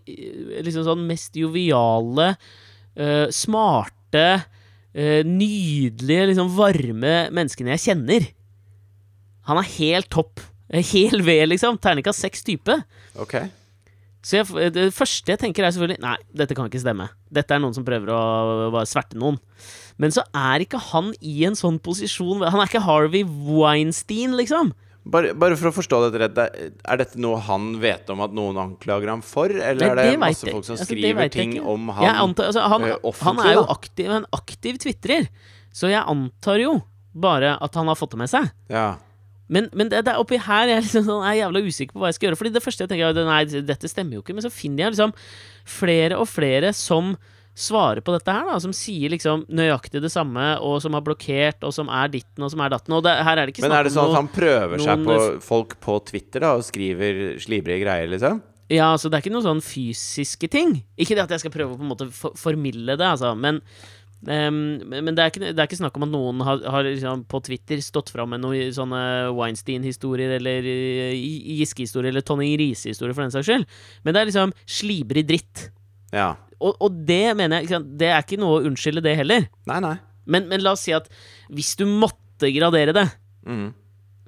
liksom sånn mest joviale, øh, smarte, nydelige, liksom varme menneskene jeg kjenner. Han er helt topp. Hel ved, liksom. Terningkast seks type. Ok. Så jeg, det første jeg tenker er selvfølgelig Nei, dette kan ikke stemme. Dette er noen som prøver å bare sverte noen. Men så er ikke han i en sånn posisjon Han er ikke Harvey Weinstein, liksom. Bare, bare for å forstå dette rett, er dette noe han vet om at noen anklager ham for? Eller Nei, er det, masse folk som skriver Altså, skriver ting om han? Jeg antar, altså, han, eh, han er jo aktiv, en aktiv tvitrer, så jeg antar jo bare at han har fått det med seg. Ja. Men, men det, det er oppi her jeg liksom, sånn, er jævla usikker på hva jeg skal gjøre. Fordi det første jeg tenker er Nei, dette stemmer jo ikke. Men så finner jeg liksom flere og flere som svarer på dette her, da. Som sier liksom nøyaktig det samme, og som har blokkert, og som er ditten, og som er datten. Og det, her er det ikke Men er det sånn at han prøver seg noen- på folk på Twitter da og skriver slibrige greier, liksom? Ja, altså det er ikke noen sånn fysiske ting. Ikke det at jeg skal prøve å på en måte for formidle det, altså, men Um, men det er, ikke, det er ikke snakk om at noen har, har liksom på Twitter stått fram med noen sånne Weinstein-historier eller eh, Giske-historier eller Tonning Riise-historier, for den saks skyld. Men det er liksom slibrig dritt. Ja. Og, og det mener jeg Det er ikke noe å unnskylde det heller. Nei, nei. Men, men la oss si at hvis du måtte gradere det, mm.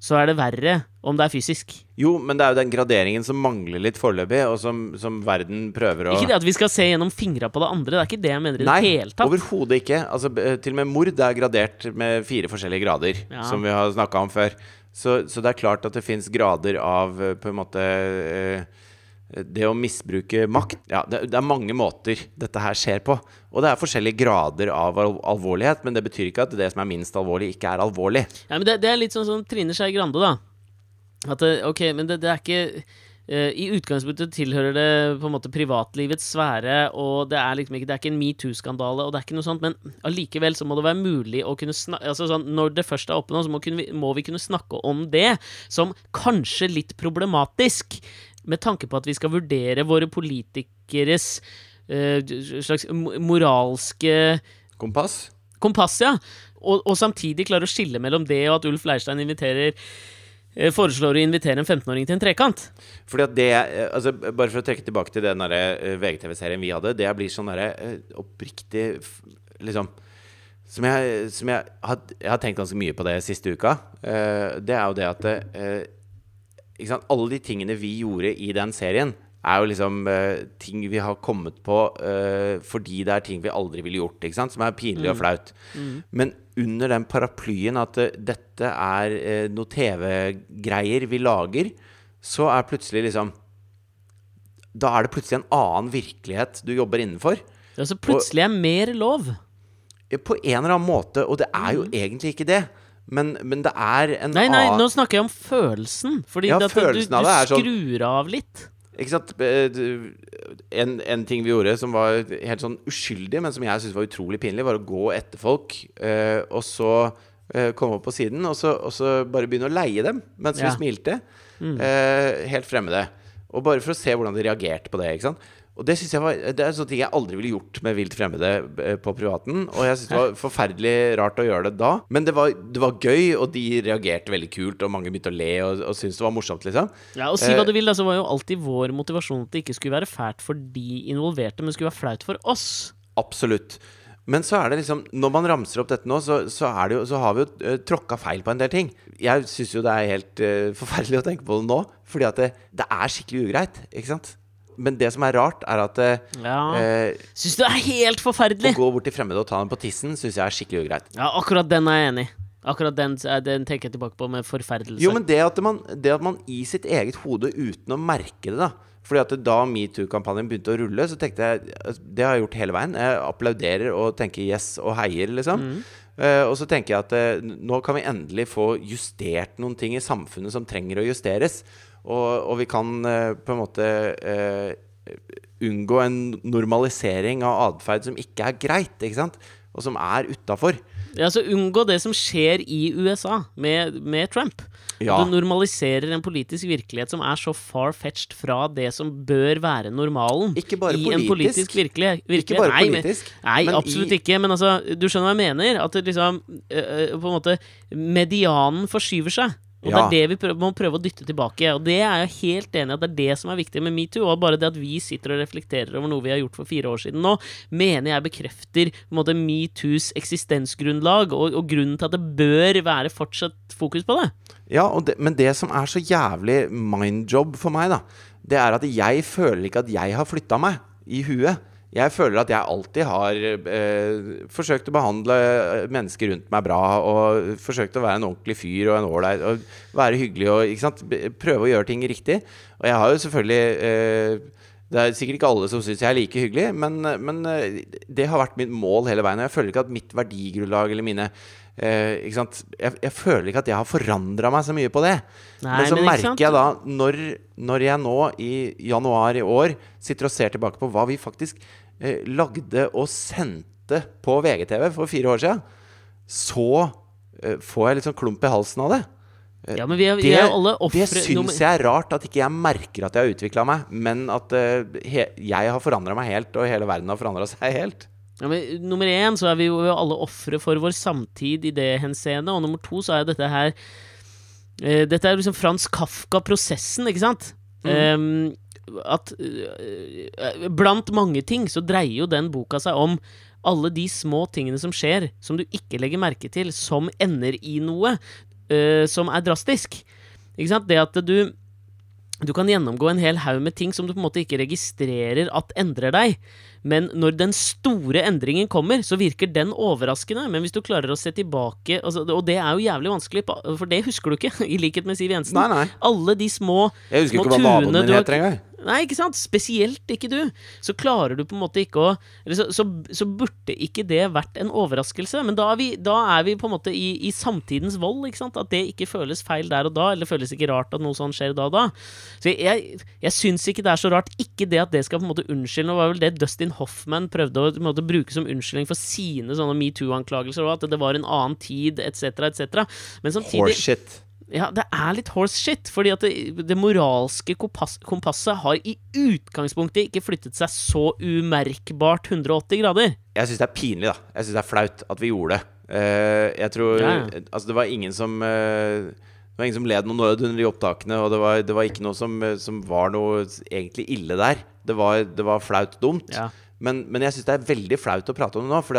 så er det verre om det er fysisk. Jo, men det er jo den graderingen som mangler litt foreløpig, og som, som verden prøver å Ikke det at vi skal se gjennom fingra på det andre, det er ikke det jeg mener i det hele tatt. overhodet ikke. Altså, til og med mord er gradert med fire forskjellige grader, Ja. som vi har snakka om før. Så, så det er klart at det fins grader av eh, på en måte eh, det å misbruke makt Ja, det, det er mange måter dette her skjer på. Og det er forskjellige grader av al alvorlighet, men det betyr ikke at det som er minst alvorlig, ikke er alvorlig. Ja, men det, det er litt sånn som Trine Skei Grande, da. At det, ok, men det, det er ikke uh, I utgangspunktet tilhører det på en måte privatlivets sfære, og det er liksom ikke Det er ikke en metoo-skandale, og det er ikke noe sånt, men allikevel så må det være mulig å kunne snakke altså sånn, Når det først er oppe nå, så må, kunne vi, må vi kunne snakke om det som kanskje litt problematisk, med tanke på at vi skal vurdere våre politikeres uh, slags moralske Kompass? kompass, ja. Og, og samtidig klare å skille mellom det og at Ulf Leirstein inviterer eh, foreslår å invitere en 15-åring til en trekant. Fordi at det eh, altså, Bare for å trekke tilbake til den VGTV-serien vi hadde. Det blir sånn derre oppriktig Liksom Som jeg, som jeg, har, jeg har tenkt ganske mye på det siste uka. Det er jo det at? Alle de tingene vi gjorde i den serien, er jo liksom uh, ting vi har kommet på uh, fordi det er ting vi aldri ville gjort. Ikke sant? Som er pinlig og flaut. Men under den paraplyen at uh, dette er noe TV-greier vi lager, så er plutselig liksom Da er det plutselig en annen virkelighet du jobber innenfor. Ja, Så plutselig er mer lov. På en eller annen måte. Og det er jo egentlig ikke det. Men, men det er en annen Nei, nei, nå snakker jeg om følelsen. Fordi Ja, det følelsen du, følelsen du det er sånn- av litt. Ikke sant? En, en ting vi gjorde som var helt sånn uskyldig, men som jeg syntes var utrolig pinlig, var å gå etter folk, eh, og så eh, komme opp på siden, og så, og så bare begynne å leie dem mens Ja. vi smilte. Eh, helt fremmede. Og bare for å se hvordan de reagerte på det. ikke sant? Og Det jeg var Det er sånne ting jeg aldri ville gjort med vilt fremmede eh, på privaten. Og jeg synes det var forferdelig rart å gjøre det da. Men det var, det var gøy, og de reagerte veldig kult, og mange begynte å le og, og syntes det var morsomt, liksom. Ja, og si Eh, hva du vil, da, så var jo alltid vår motivasjon at det ikke skulle være fælt for de involverte, men skulle være flaut for oss. Absolutt. Men så er det liksom Når man ramser opp dette nå, så, så, er det jo, så har vi jo uh, tråkka feil på en del ting. Jeg syns jo det er helt uh, forferdelig å tenke på det nå, fordi at det, det er skikkelig ugreit. Ikke sant? Men det som er rart, er at ja. eh, Syns du det er helt forferdelig? å gå bort til fremmede og ta dem på tissen, syns jeg er skikkelig ugreit. Ja, akkurat den er jeg enig i. Akkurat den, eh, den tenker jeg tilbake på med forferdelse. Jo, men det at, man, det at man i sitt eget hode, uten å merke det, da fordi at Da metoo-kampanjen begynte å rulle, så tenkte jeg altså, Det har jeg gjort hele veien. Jeg applauderer og tenker yes og heier, liksom. Eh, og så tenker jeg at uh, nå kan vi endelig få justert noen ting i samfunnet som trenger å justeres. Og, og vi kan eh, på en måte eh, unngå en normalisering av atferd som ikke er greit, ikke sant? Og som er utafor. Ja, så Unngå det som skjer i USA med, med Trump. Ja. Du normaliserer en politisk virkelighet som er så far-fetched fra det som bør være normalen. Ikke bare i en politisk. virkelig, virkelighet. Ikke bare Nei, men- politisk, Nei, men absolutt i- ikke. Men altså, du skjønner hva jeg mener? At det liksom øh, På en måte Medianen forskyver seg. Og Ja. det er det vi prøver, må prøve å dytte tilbake. Og det er jeg helt enig i at det er det som er viktig med metoo. Og bare det at vi sitter og reflekterer over noe vi har gjort for fire år siden nå, mener jeg bekrefter metoos eksistensgrunnlag, og, og grunnen til at det bør være fortsatt fokus på det. Ja, det, men det som er så jævlig mindjob for meg, da, det er at jeg føler ikke at jeg har flytta meg i huet. Jeg føler at jeg alltid har eh, forsøkt å behandle mennesker rundt meg bra, og forsøkt å være en ordentlig fyr og en ålreit og være hyggelig og? Prøve å gjøre ting riktig. Og jeg har jo selvfølgelig eh, det er sikkert ikke alle som syns jeg er like hyggelig, men, men eh, det har vært mitt mål hele veien. Og jeg føler ikke at mitt verdigrunnlag eller mine eh, ikke sant? Jeg, jeg føler ikke at jeg har forandra meg så mye på det. Nei, men så men merker jeg da, når, når jeg nå i januar i år sitter og ser tilbake på hva vi faktisk lagde og sendte på VGTV for fire år siden, så eh, får jeg litt sånn klump i halsen av det. Ja, men vi er, Det, det syns jeg er rart at ikke jeg merker at jeg har utvikla meg, men at eh, he, jeg har forandra meg helt, og hele verden har forandra seg helt. Ja, men nummer én så er vi jo alle ofre for vår samtid i det henseende, og nummer to så er dette her eh, Dette er liksom Frans Kafka-prosessen, ikke sant? Em, at eh, Blant mange ting så dreier jo den boka seg om alle de små tingene som skjer, som du ikke legger merke til, som ender i noe uh, som er drastisk. Ikke sant? Det at du du kan gjennomgå en hel haug med ting som du på en måte ikke registrerer at endrer deg. Men når den store endringen kommer, så virker den overraskende. Men hvis du klarer å se tilbake altså, Og det er jo jævlig vanskelig, for det husker du ikke, i likhet med Siv Jensen. Nei, nei. Alle de små Jeg husker ikke hva naboen min du har- heter engang. Nei, ikke sant? Spesielt ikke du. Så klarer du på en måte ikke å så, så, så burde ikke det vært en overraskelse. Men da er vi, da er vi på en måte i, i samtidens vold, ikke sant? At det ikke føles feil der og da, eller føles ikke rart at noe sånt skjer da og da. Så jeg, jeg syns ikke det er så rart. Ikke det at det skal på en måte unnskylde. Nå var vel det Dustin Hoffman prøvde å måte, bruke som unnskyldning for sine sånne metoo-anklagelser, at det var en annen tid, etc., etc. Men samtidig Horseshit. Ja, det er litt horse shit, fordi at det, det moralske kompass, kompasset har i utgangspunktet ikke flyttet seg så umerkbart 180 grader. Jeg syns det er pinlig, da. Jeg syns det er flaut at vi gjorde det. Uh, jeg tror Ja, ja. Altså, det var ingen som uh, Det var ingen som led noe nød under de opptakene, og det var, det var ikke noe som, eh, som var noe egentlig ille der. Det var, det var flaut dumt. Ja. Men, men jeg syns det er veldig flaut å prate om det nå, for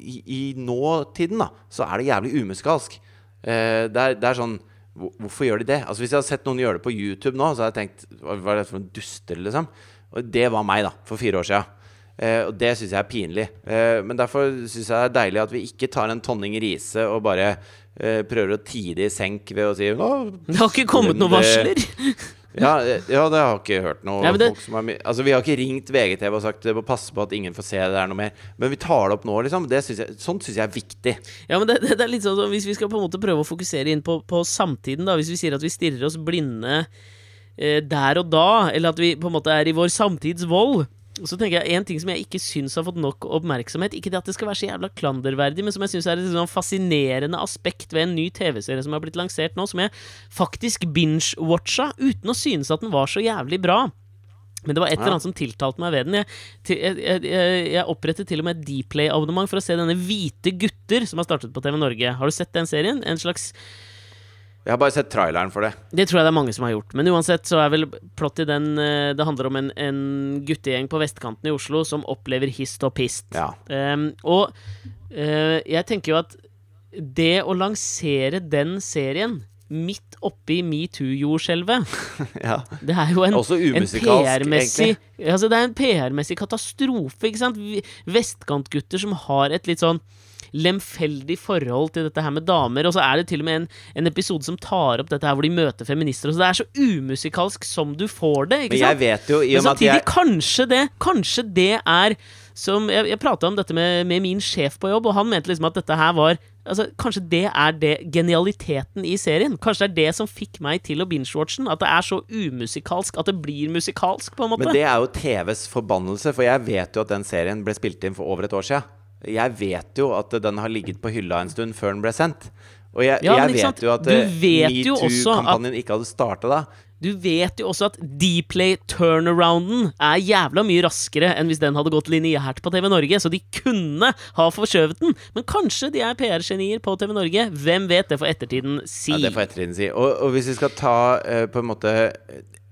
i, i nåtiden da, så er det jævlig umusikalsk. Eh, det, er, det er sånn Hvorfor gjør de det? Altså Hvis jeg hadde sett noen gjøre det på YouTube nå, så hadde jeg tenkt Hva er det for noen duster, liksom? Og det var meg, da, for fire år sia. Eh, og det syns jeg er pinlig. Eh, men derfor syns jeg det er deilig at vi ikke tar en tonning riise og bare eh, prøver å tie det i senk ved å si «Å, Det har ikke kommet noen varsler. Ja, ja, det har ikke hørt noe Ja, det- Altså, Vi har ikke ringt VGTV og sagt må passe på at ingen får se det der noe mer. Men vi tar det opp nå, liksom. Det synes jeg, sånt syns jeg er viktig. Ja, men det, det, det er litt sånn Hvis vi skal på en måte prøve å fokusere inn på, på samtiden, da Hvis vi sier at vi stirrer oss blinde eh, der og da, eller at vi på en måte er i vår samtids vold så tenker jeg En ting som jeg ikke syns har fått nok oppmerksomhet Ikke det at det skal være så jævla klanderverdig, men som jeg syns er et sånn fascinerende aspekt ved en ny TV-serie som har blitt lansert nå, som jeg faktisk binge-watcha uten å synes at den var så jævlig bra. Men det var et eller annet som tiltalte meg ved den. Jeg, jeg, jeg, opprettet til og med et Dplay-abonnement for å se denne Hvite gutter som har startet på TV Norge. Har du sett den serien? En slags Jeg har bare sett traileren for det. Det tror jeg det er mange som har gjort. Men uansett så er vel plott i den eh, Det handler om en, en guttegjeng på vestkanten i Oslo som opplever hist og pist. Ja. Um, og uh, jeg tenker jo at det å lansere den serien midt oppi metoo-jordskjelvet ja. Det er jo en, en PR-messig altså Det er en PR-messig katastrofe, ikke sant? Vestkantgutter som har et litt sånn lemfeldig forhold til dette her med damer, og så er det til og med en, en episode som tar opp dette her hvor de møter feminister, og så det er så umusikalsk som du får det, ikke Men jeg sant? vet jo, i Men samtidig, jeg kanskje det Kanskje det er som Jeg, jeg prata om dette med, med min sjef på jobb, og han mente liksom at dette her var Altså, Kanskje det er det genialiteten i serien? Kanskje det er det som fikk meg til å binge-watche den? At det er så umusikalsk at det blir musikalsk, på en måte? Men det er jo TVs forbannelse, for jeg vet jo at den serien ble spilt inn for over et år siden. Jeg vet jo at den har ligget på hylla en stund før den ble sendt. Og jeg, Ja, jeg sant, vet jo at metoo-kampanjen ikke hadde starta da. Du vet jo også at Dplay turnarounden er jævla mye raskere enn hvis den hadde gått lineært på TV Norge, så de kunne ha forskjøvet den. Men kanskje de er PR-genier på TV Norge. Hvem vet? Det får ettertiden si. Ja, det får ettertiden si. Og, og hvis vi skal ta uh, på en måte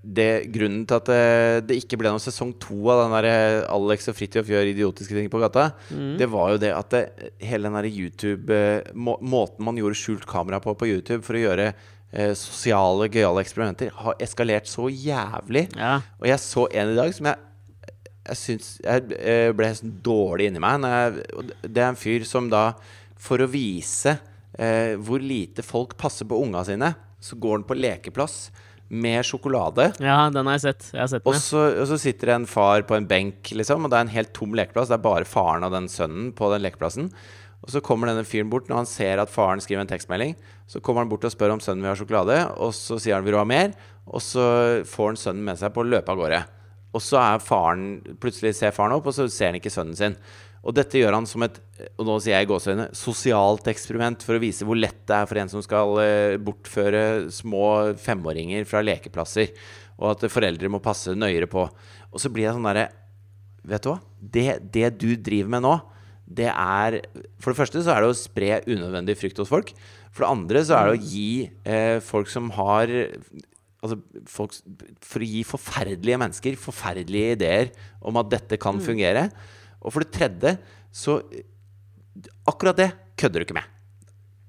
det, Grunnen til at det, det ikke ble noen sesong to av den der eh, Alex og Fridtjof gjør idiotiske ting på gata, Mm. det var jo det at det, hele den der YouTube eh, må, Måten man gjorde skjult kamera på på YouTube for å gjøre eh, sosiale, gøyale eksperimenter, har eskalert så jævlig. Ja. Og jeg så en i dag som jeg jeg syns Jeg eh, ble sånn dårlig inni meg. Jeg, det er en fyr som da, for å vise eh, hvor lite folk passer på unga sine, så går han på lekeplass med sjokolade. ja, den har jeg sett. Jeg har sett Og så, og så sitter det en far på en benk, liksom, og det er en helt tom lekeplass. Det er bare faren og den sønnen på den lekeplassen. Og så kommer denne fyren bort når han ser at faren skriver en tekstmelding. Så kommer han bort og spør om sønnen vil ha sjokolade, og så sier han vil du ha mer? Og så får han sønnen med seg på å løpe av gårde. Og så er faren Plutselig ser faren opp, og så ser han ikke sønnen sin. Og dette gjør han som et og nå sier jeg i gåseøyne, sosialt eksperiment for å vise hvor lett det er for en som skal eh, bortføre små femåringer fra lekeplasser, og at foreldre må passe nøyere på. Og så blir jeg sånn derre Vet du hva? Det, det du driver med nå, det er For det første så er det å spre unødvendig frykt hos folk. For det andre så er det å gi eh, folk som har Altså folk, For å gi forferdelige mennesker forferdelige ideer om at dette kan fungere. Og for det tredje så Akkurat det kødder du ikke med.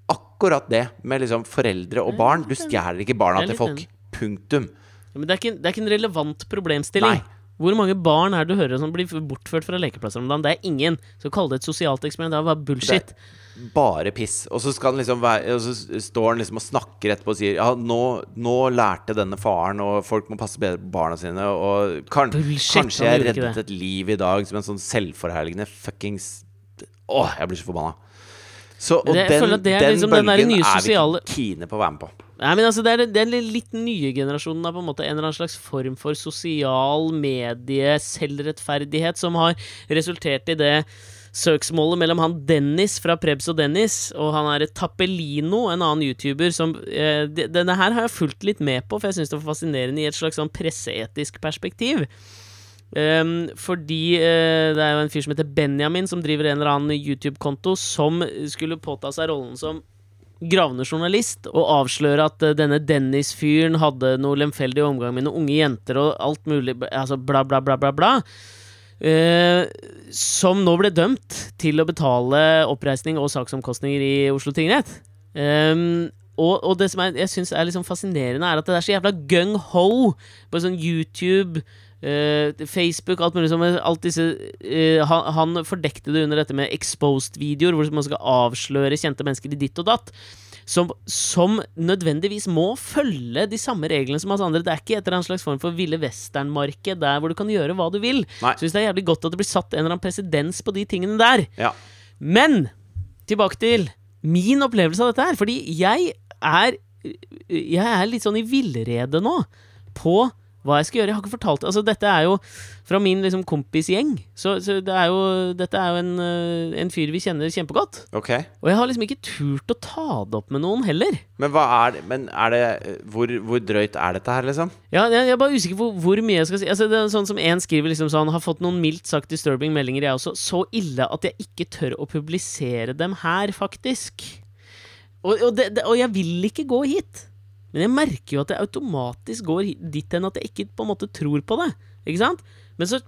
Akkurat det med liksom foreldre og barn. Du stjeler ikke barna til folk. Punktum. Ja, Men det er, ikke, det er ikke en relevant problemstilling. Nei. Hvor mange barn er det du hører som blir bortført fra lekeplasser om dagen? Det er ingen. Så kalle det et sosialt eksperiment. Det er bare bullshit. Bare piss. Og så skal liksom være Og så står han liksom og snakker etterpå og sier Ja, nå, nå lærte denne faren, og folk må passe bedre på barna sine, og kan, Bullshit, kanskje jeg reddet et liv i dag som en sånn selvforherligende fuckings Åh, jeg blir så forbanna. Så, og Det- den, er den liksom den der bølgen er vi ikke kine på å være med på. Nei, men altså, det er, er den litt nye generasjonen av på en måte en eller annen slags form for sosial medie-selvrettferdighet som har resultert i det søksmålet mellom han Dennis fra Prebz og Dennis og han er Tappelino, en annen YouTuber som eh, Denne her har jeg fulgt litt med på, for jeg syns det var fascinerende i et slags sånn presseetisk perspektiv. Ehm, fordi uh, det er jo en fyr som heter Benjamin, som driver en eller annen YouTube-konto, som skulle påta seg rollen som gravende journalist og avsløre at uh, denne Dennis-fyren hadde noe lemfeldig omgang med noen unge jenter og alt mulig, altså bla, bla, bla, bla, bla. Uh, som nå ble dømt til å betale oppreisning og saksomkostninger i Oslo tingrett. Um, og, og det som er, jeg syns er liksom fascinerende, er at det er så jævla gung-ho på sånn YouTube, Facebook, alt mulig som alt disse eh, han, han fordekte det under dette med exposed-videoer, hvor man skal avsløre kjente mennesker i ditt og datt. Som, som nødvendigvis må følge de samme reglene som oss andre. Det er ikke et eller annet slags form for ville western-marked der hvor du kan gjøre hva du vil. Nei. Så hvis det er jævlig godt at det blir satt en eller annen presedens på de tingene der. Ja. Men tilbake til min opplevelse av dette her. Fordi jeg er Jeg er litt sånn i villrede nå på hva jeg skal gjøre. Jeg har ikke fortalt Altså, dette er jo fra min liksom kompisgjeng. Så, så det er jo, dette er jo en, øh, en fyr vi kjenner kjempegodt. Okay. Og jeg har liksom ikke turt å ta det opp med noen heller. Men hva er det Men er det Hvor, hvor drøyt er dette her, liksom? Ja, jeg, jeg er bare usikker på hvor mye jeg skal si. Altså, det er sånn som En skriver liksom sånn Har fått noen mildt sagt disturbing meldinger, jeg også. Så ille at jeg ikke tør å publisere dem her, faktisk. Og, og, det, det, og jeg vil ikke gå hit. Men jeg merker jo at jeg automatisk går dit hen at jeg ikke på en måte tror på det. Ikke sant? Men så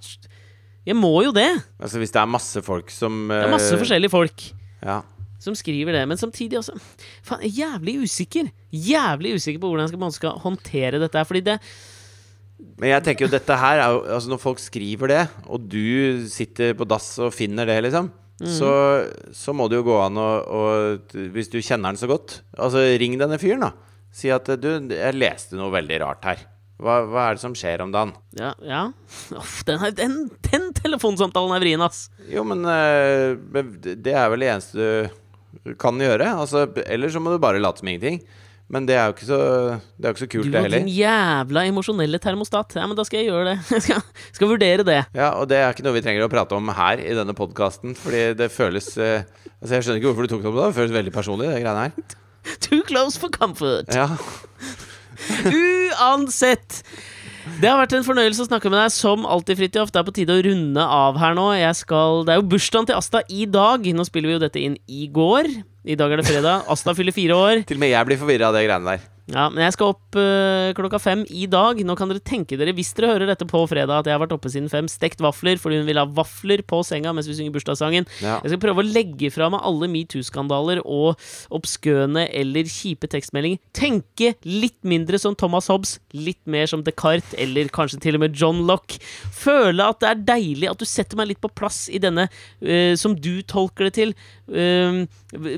Jeg må jo det. Altså Hvis det er masse folk som Det er masse forskjellige folk Ja. som skriver det. Men samtidig også Faen, jeg er jævlig usikker. Jævlig usikker på hvordan man skal håndtere dette. her, Fordi det Men jeg tenker jo dette her er jo Altså Når folk skriver det, og du sitter på dass og finner det, liksom, så, så må det jo gå an å Hvis du kjenner den så godt Altså ring denne fyren, da. Si at du, jeg leste noe veldig rart her. Hva, hva er det som skjer om dagen? Ja, ja. Uff, den, her- den, den telefonsamtalen er vrien, ass. Jo, men eh, det er vel det eneste du kan gjøre. Altså, eller så må du bare late som ingenting. Men det er jo ikke så, det er ikke så Du kult, det heller. din jævla emosjonelle termostat. Ja, men da skal jeg gjøre det. Jeg skal, skal vurdere det. Ja, og det er ikke noe vi trenger å prate om her i denne podkasten, fordi det føles eh, Altså, jeg skjønner ikke hvorfor du tok det opp da. Det føles veldig personlig, det greiene her. Too close for comfort. Ja. Uansett. Det har vært en fornøyelse å snakke med deg, som alltid, Fridtjof. Det er på tide å runde av her nå. Jeg skal, det er jo bursdagen til Asta i dag. Nå spiller vi jo dette inn i går. I dag er det fredag. Asta fyller fire år. Til og med jeg blir forvirra av det greiene der. Ja, men jeg skal opp øh, klokka fem i dag. Nå kan dere tenke dere, hvis dere hører dette på fredag, at jeg har vært oppe siden fem, stekt vafler fordi hun vil ha vafler på senga mens vi synger bursdagssangen. Ja. Jeg skal prøve å legge fra meg alle metoo-skandaler og obskøne eller kjipe tekstmeldinger. Tenke litt mindre som Thomas Hobbes, litt mer som Descartes, eller kanskje til og med John Locke. Føle at det er deilig at du setter meg litt på plass i denne, øh, som du tolker det til, øh,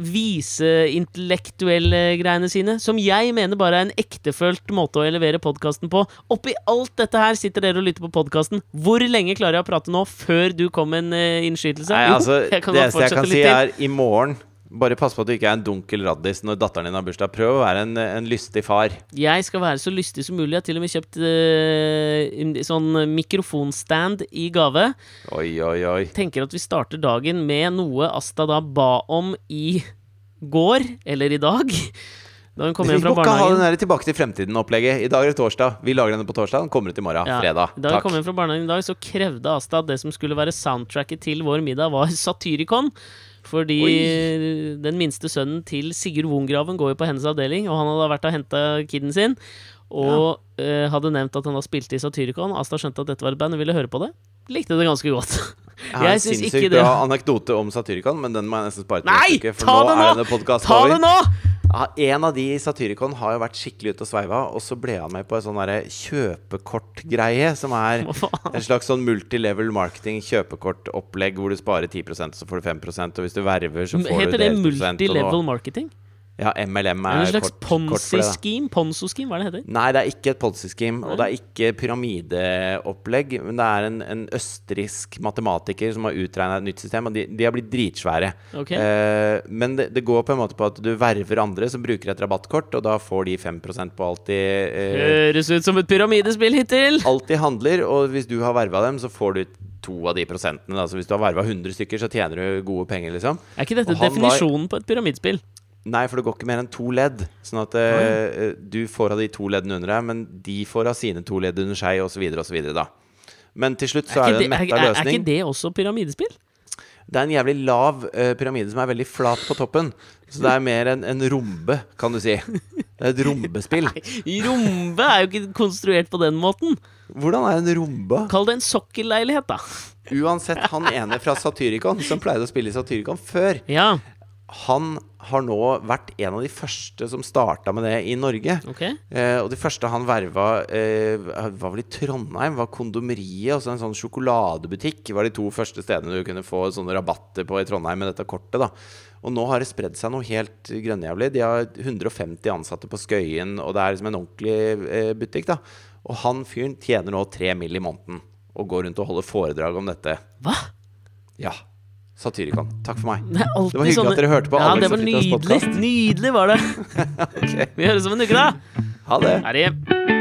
viseintellektuelle greiene sine, som jeg mener bare er en ektefølt måte å levere podkasten på. Oppi alt dette her sitter dere og lytter på podkasten. Hvor lenge klarer jeg å prate nå før du kom med en øh, innskytelse? Nei, Jo, altså, jeg kan det eneste jeg kan si, er i morgen Bare pass på at du ikke er en dunkel raddis når datteren din har bursdag. Prøv å være en, en lystig far. Jeg skal være så lystig som mulig. Jeg har til og med kjøpt uh, sånn mikrofonstand i gave. Oi, oi, oi. Tenker at vi starter dagen med noe Asta da ba om i går, eller i dag. Da hun kom Vi hjem må fra ikke ha den der Tilbake til fremtiden-opplegget. I dag er det torsdag. Vi lager denne på torsdag. Den kommer ut i morgen. Ja, Fredag. Da hun kom hjem fra barnehagen i dag, så krevde Asta at det som skulle være soundtracket til vår middag, var Satyricon. Fordi den minste sønnen til Sigurd Wongraven går jo på hennes avdeling, og han hadde vært og henta kiden sin. Og eh, hadde nevnt at han har spilt i Satyricon. Asta skjønte at dette var et band og ville høre på det. Likte det ganske godt. Jeg har en sinnssykt bra anekdote om Satyricon, men den må jeg nesten spare til Nei! For Ta nå det nå! Ta over. det nå! Ja, en av de i Satyricon har jo vært skikkelig ute og sveiva, og så ble han med på en sånn kjøpekortgreie, som er en slags sånn multilevel marketing kjøpekortopplegg hvor du sparer 10% så får du 5% og hvis du verver, så får du Heter det delt prosent, og multilevel marketing? Ja, MLM Er er en slags det. Ponzi-scheme? Ponzo-scheme, hva er det det heter? Nei, det er ikke et Ponzi-scheme, og det er ikke pyramideopplegg. Men det er en, en østerriksk matematiker som har utregna et nytt system, og de, de har blitt dritsvære. Okay. Eh, men det, det går på en måte på at du verver andre som bruker et rabattkort, og da får de 5% på alt de eh, Høres ut som et pyramidespill hittil! alt de handler, og hvis du har verva dem, så får du to av de prosentene. Altså hvis du har verva 100 stykker, så tjener du gode penger, liksom. Er ikke dette definisjonen var- på et pyramidspill? Nei, for det går ikke mer enn to ledd. Sånn at eh, du får av de to leddene under deg, men de får av sine to ledd under seg, osv., osv. da. Men til slutt så Er er det en metta løsning. er, er ikke det også pyramidespill? Det er en jævlig lav uh, pyramide som er veldig flat på toppen. Så det er mer en, en rombe, kan du si. Det er et rombespill. Rombe er jo ikke konstruert på den måten. Hvordan er en rombe? Kall det en sokkelleilighet, da. Uansett, han ene fra Satyricon, som pleide å spille i Satyricon før, Ja, han har nå vært en av de første som starta med det i Norge. Okay. Eh, og de første han verva, eh, var vel i Trondheim, var Kondomeriet, altså en sånn sjokoladebutikk. var de to første stedene du kunne få sånne rabatter på i Trondheim med dette kortet. da Og nå har det spredd seg noe helt grønnjævlig. De har 150 ansatte på Skøyen, og det er liksom en ordentlig eh, butikk. da Og han fyren tjener nå tre mill. i måneden og går rundt og holder foredrag om dette. Hva? Ja. Satyricon. Takk for meg. Det, Det var hyggelig sånne- at dere hørte på Ja, det var nydelig. Nydelig var det. okay. Vi høres om en uke, da. Ha det.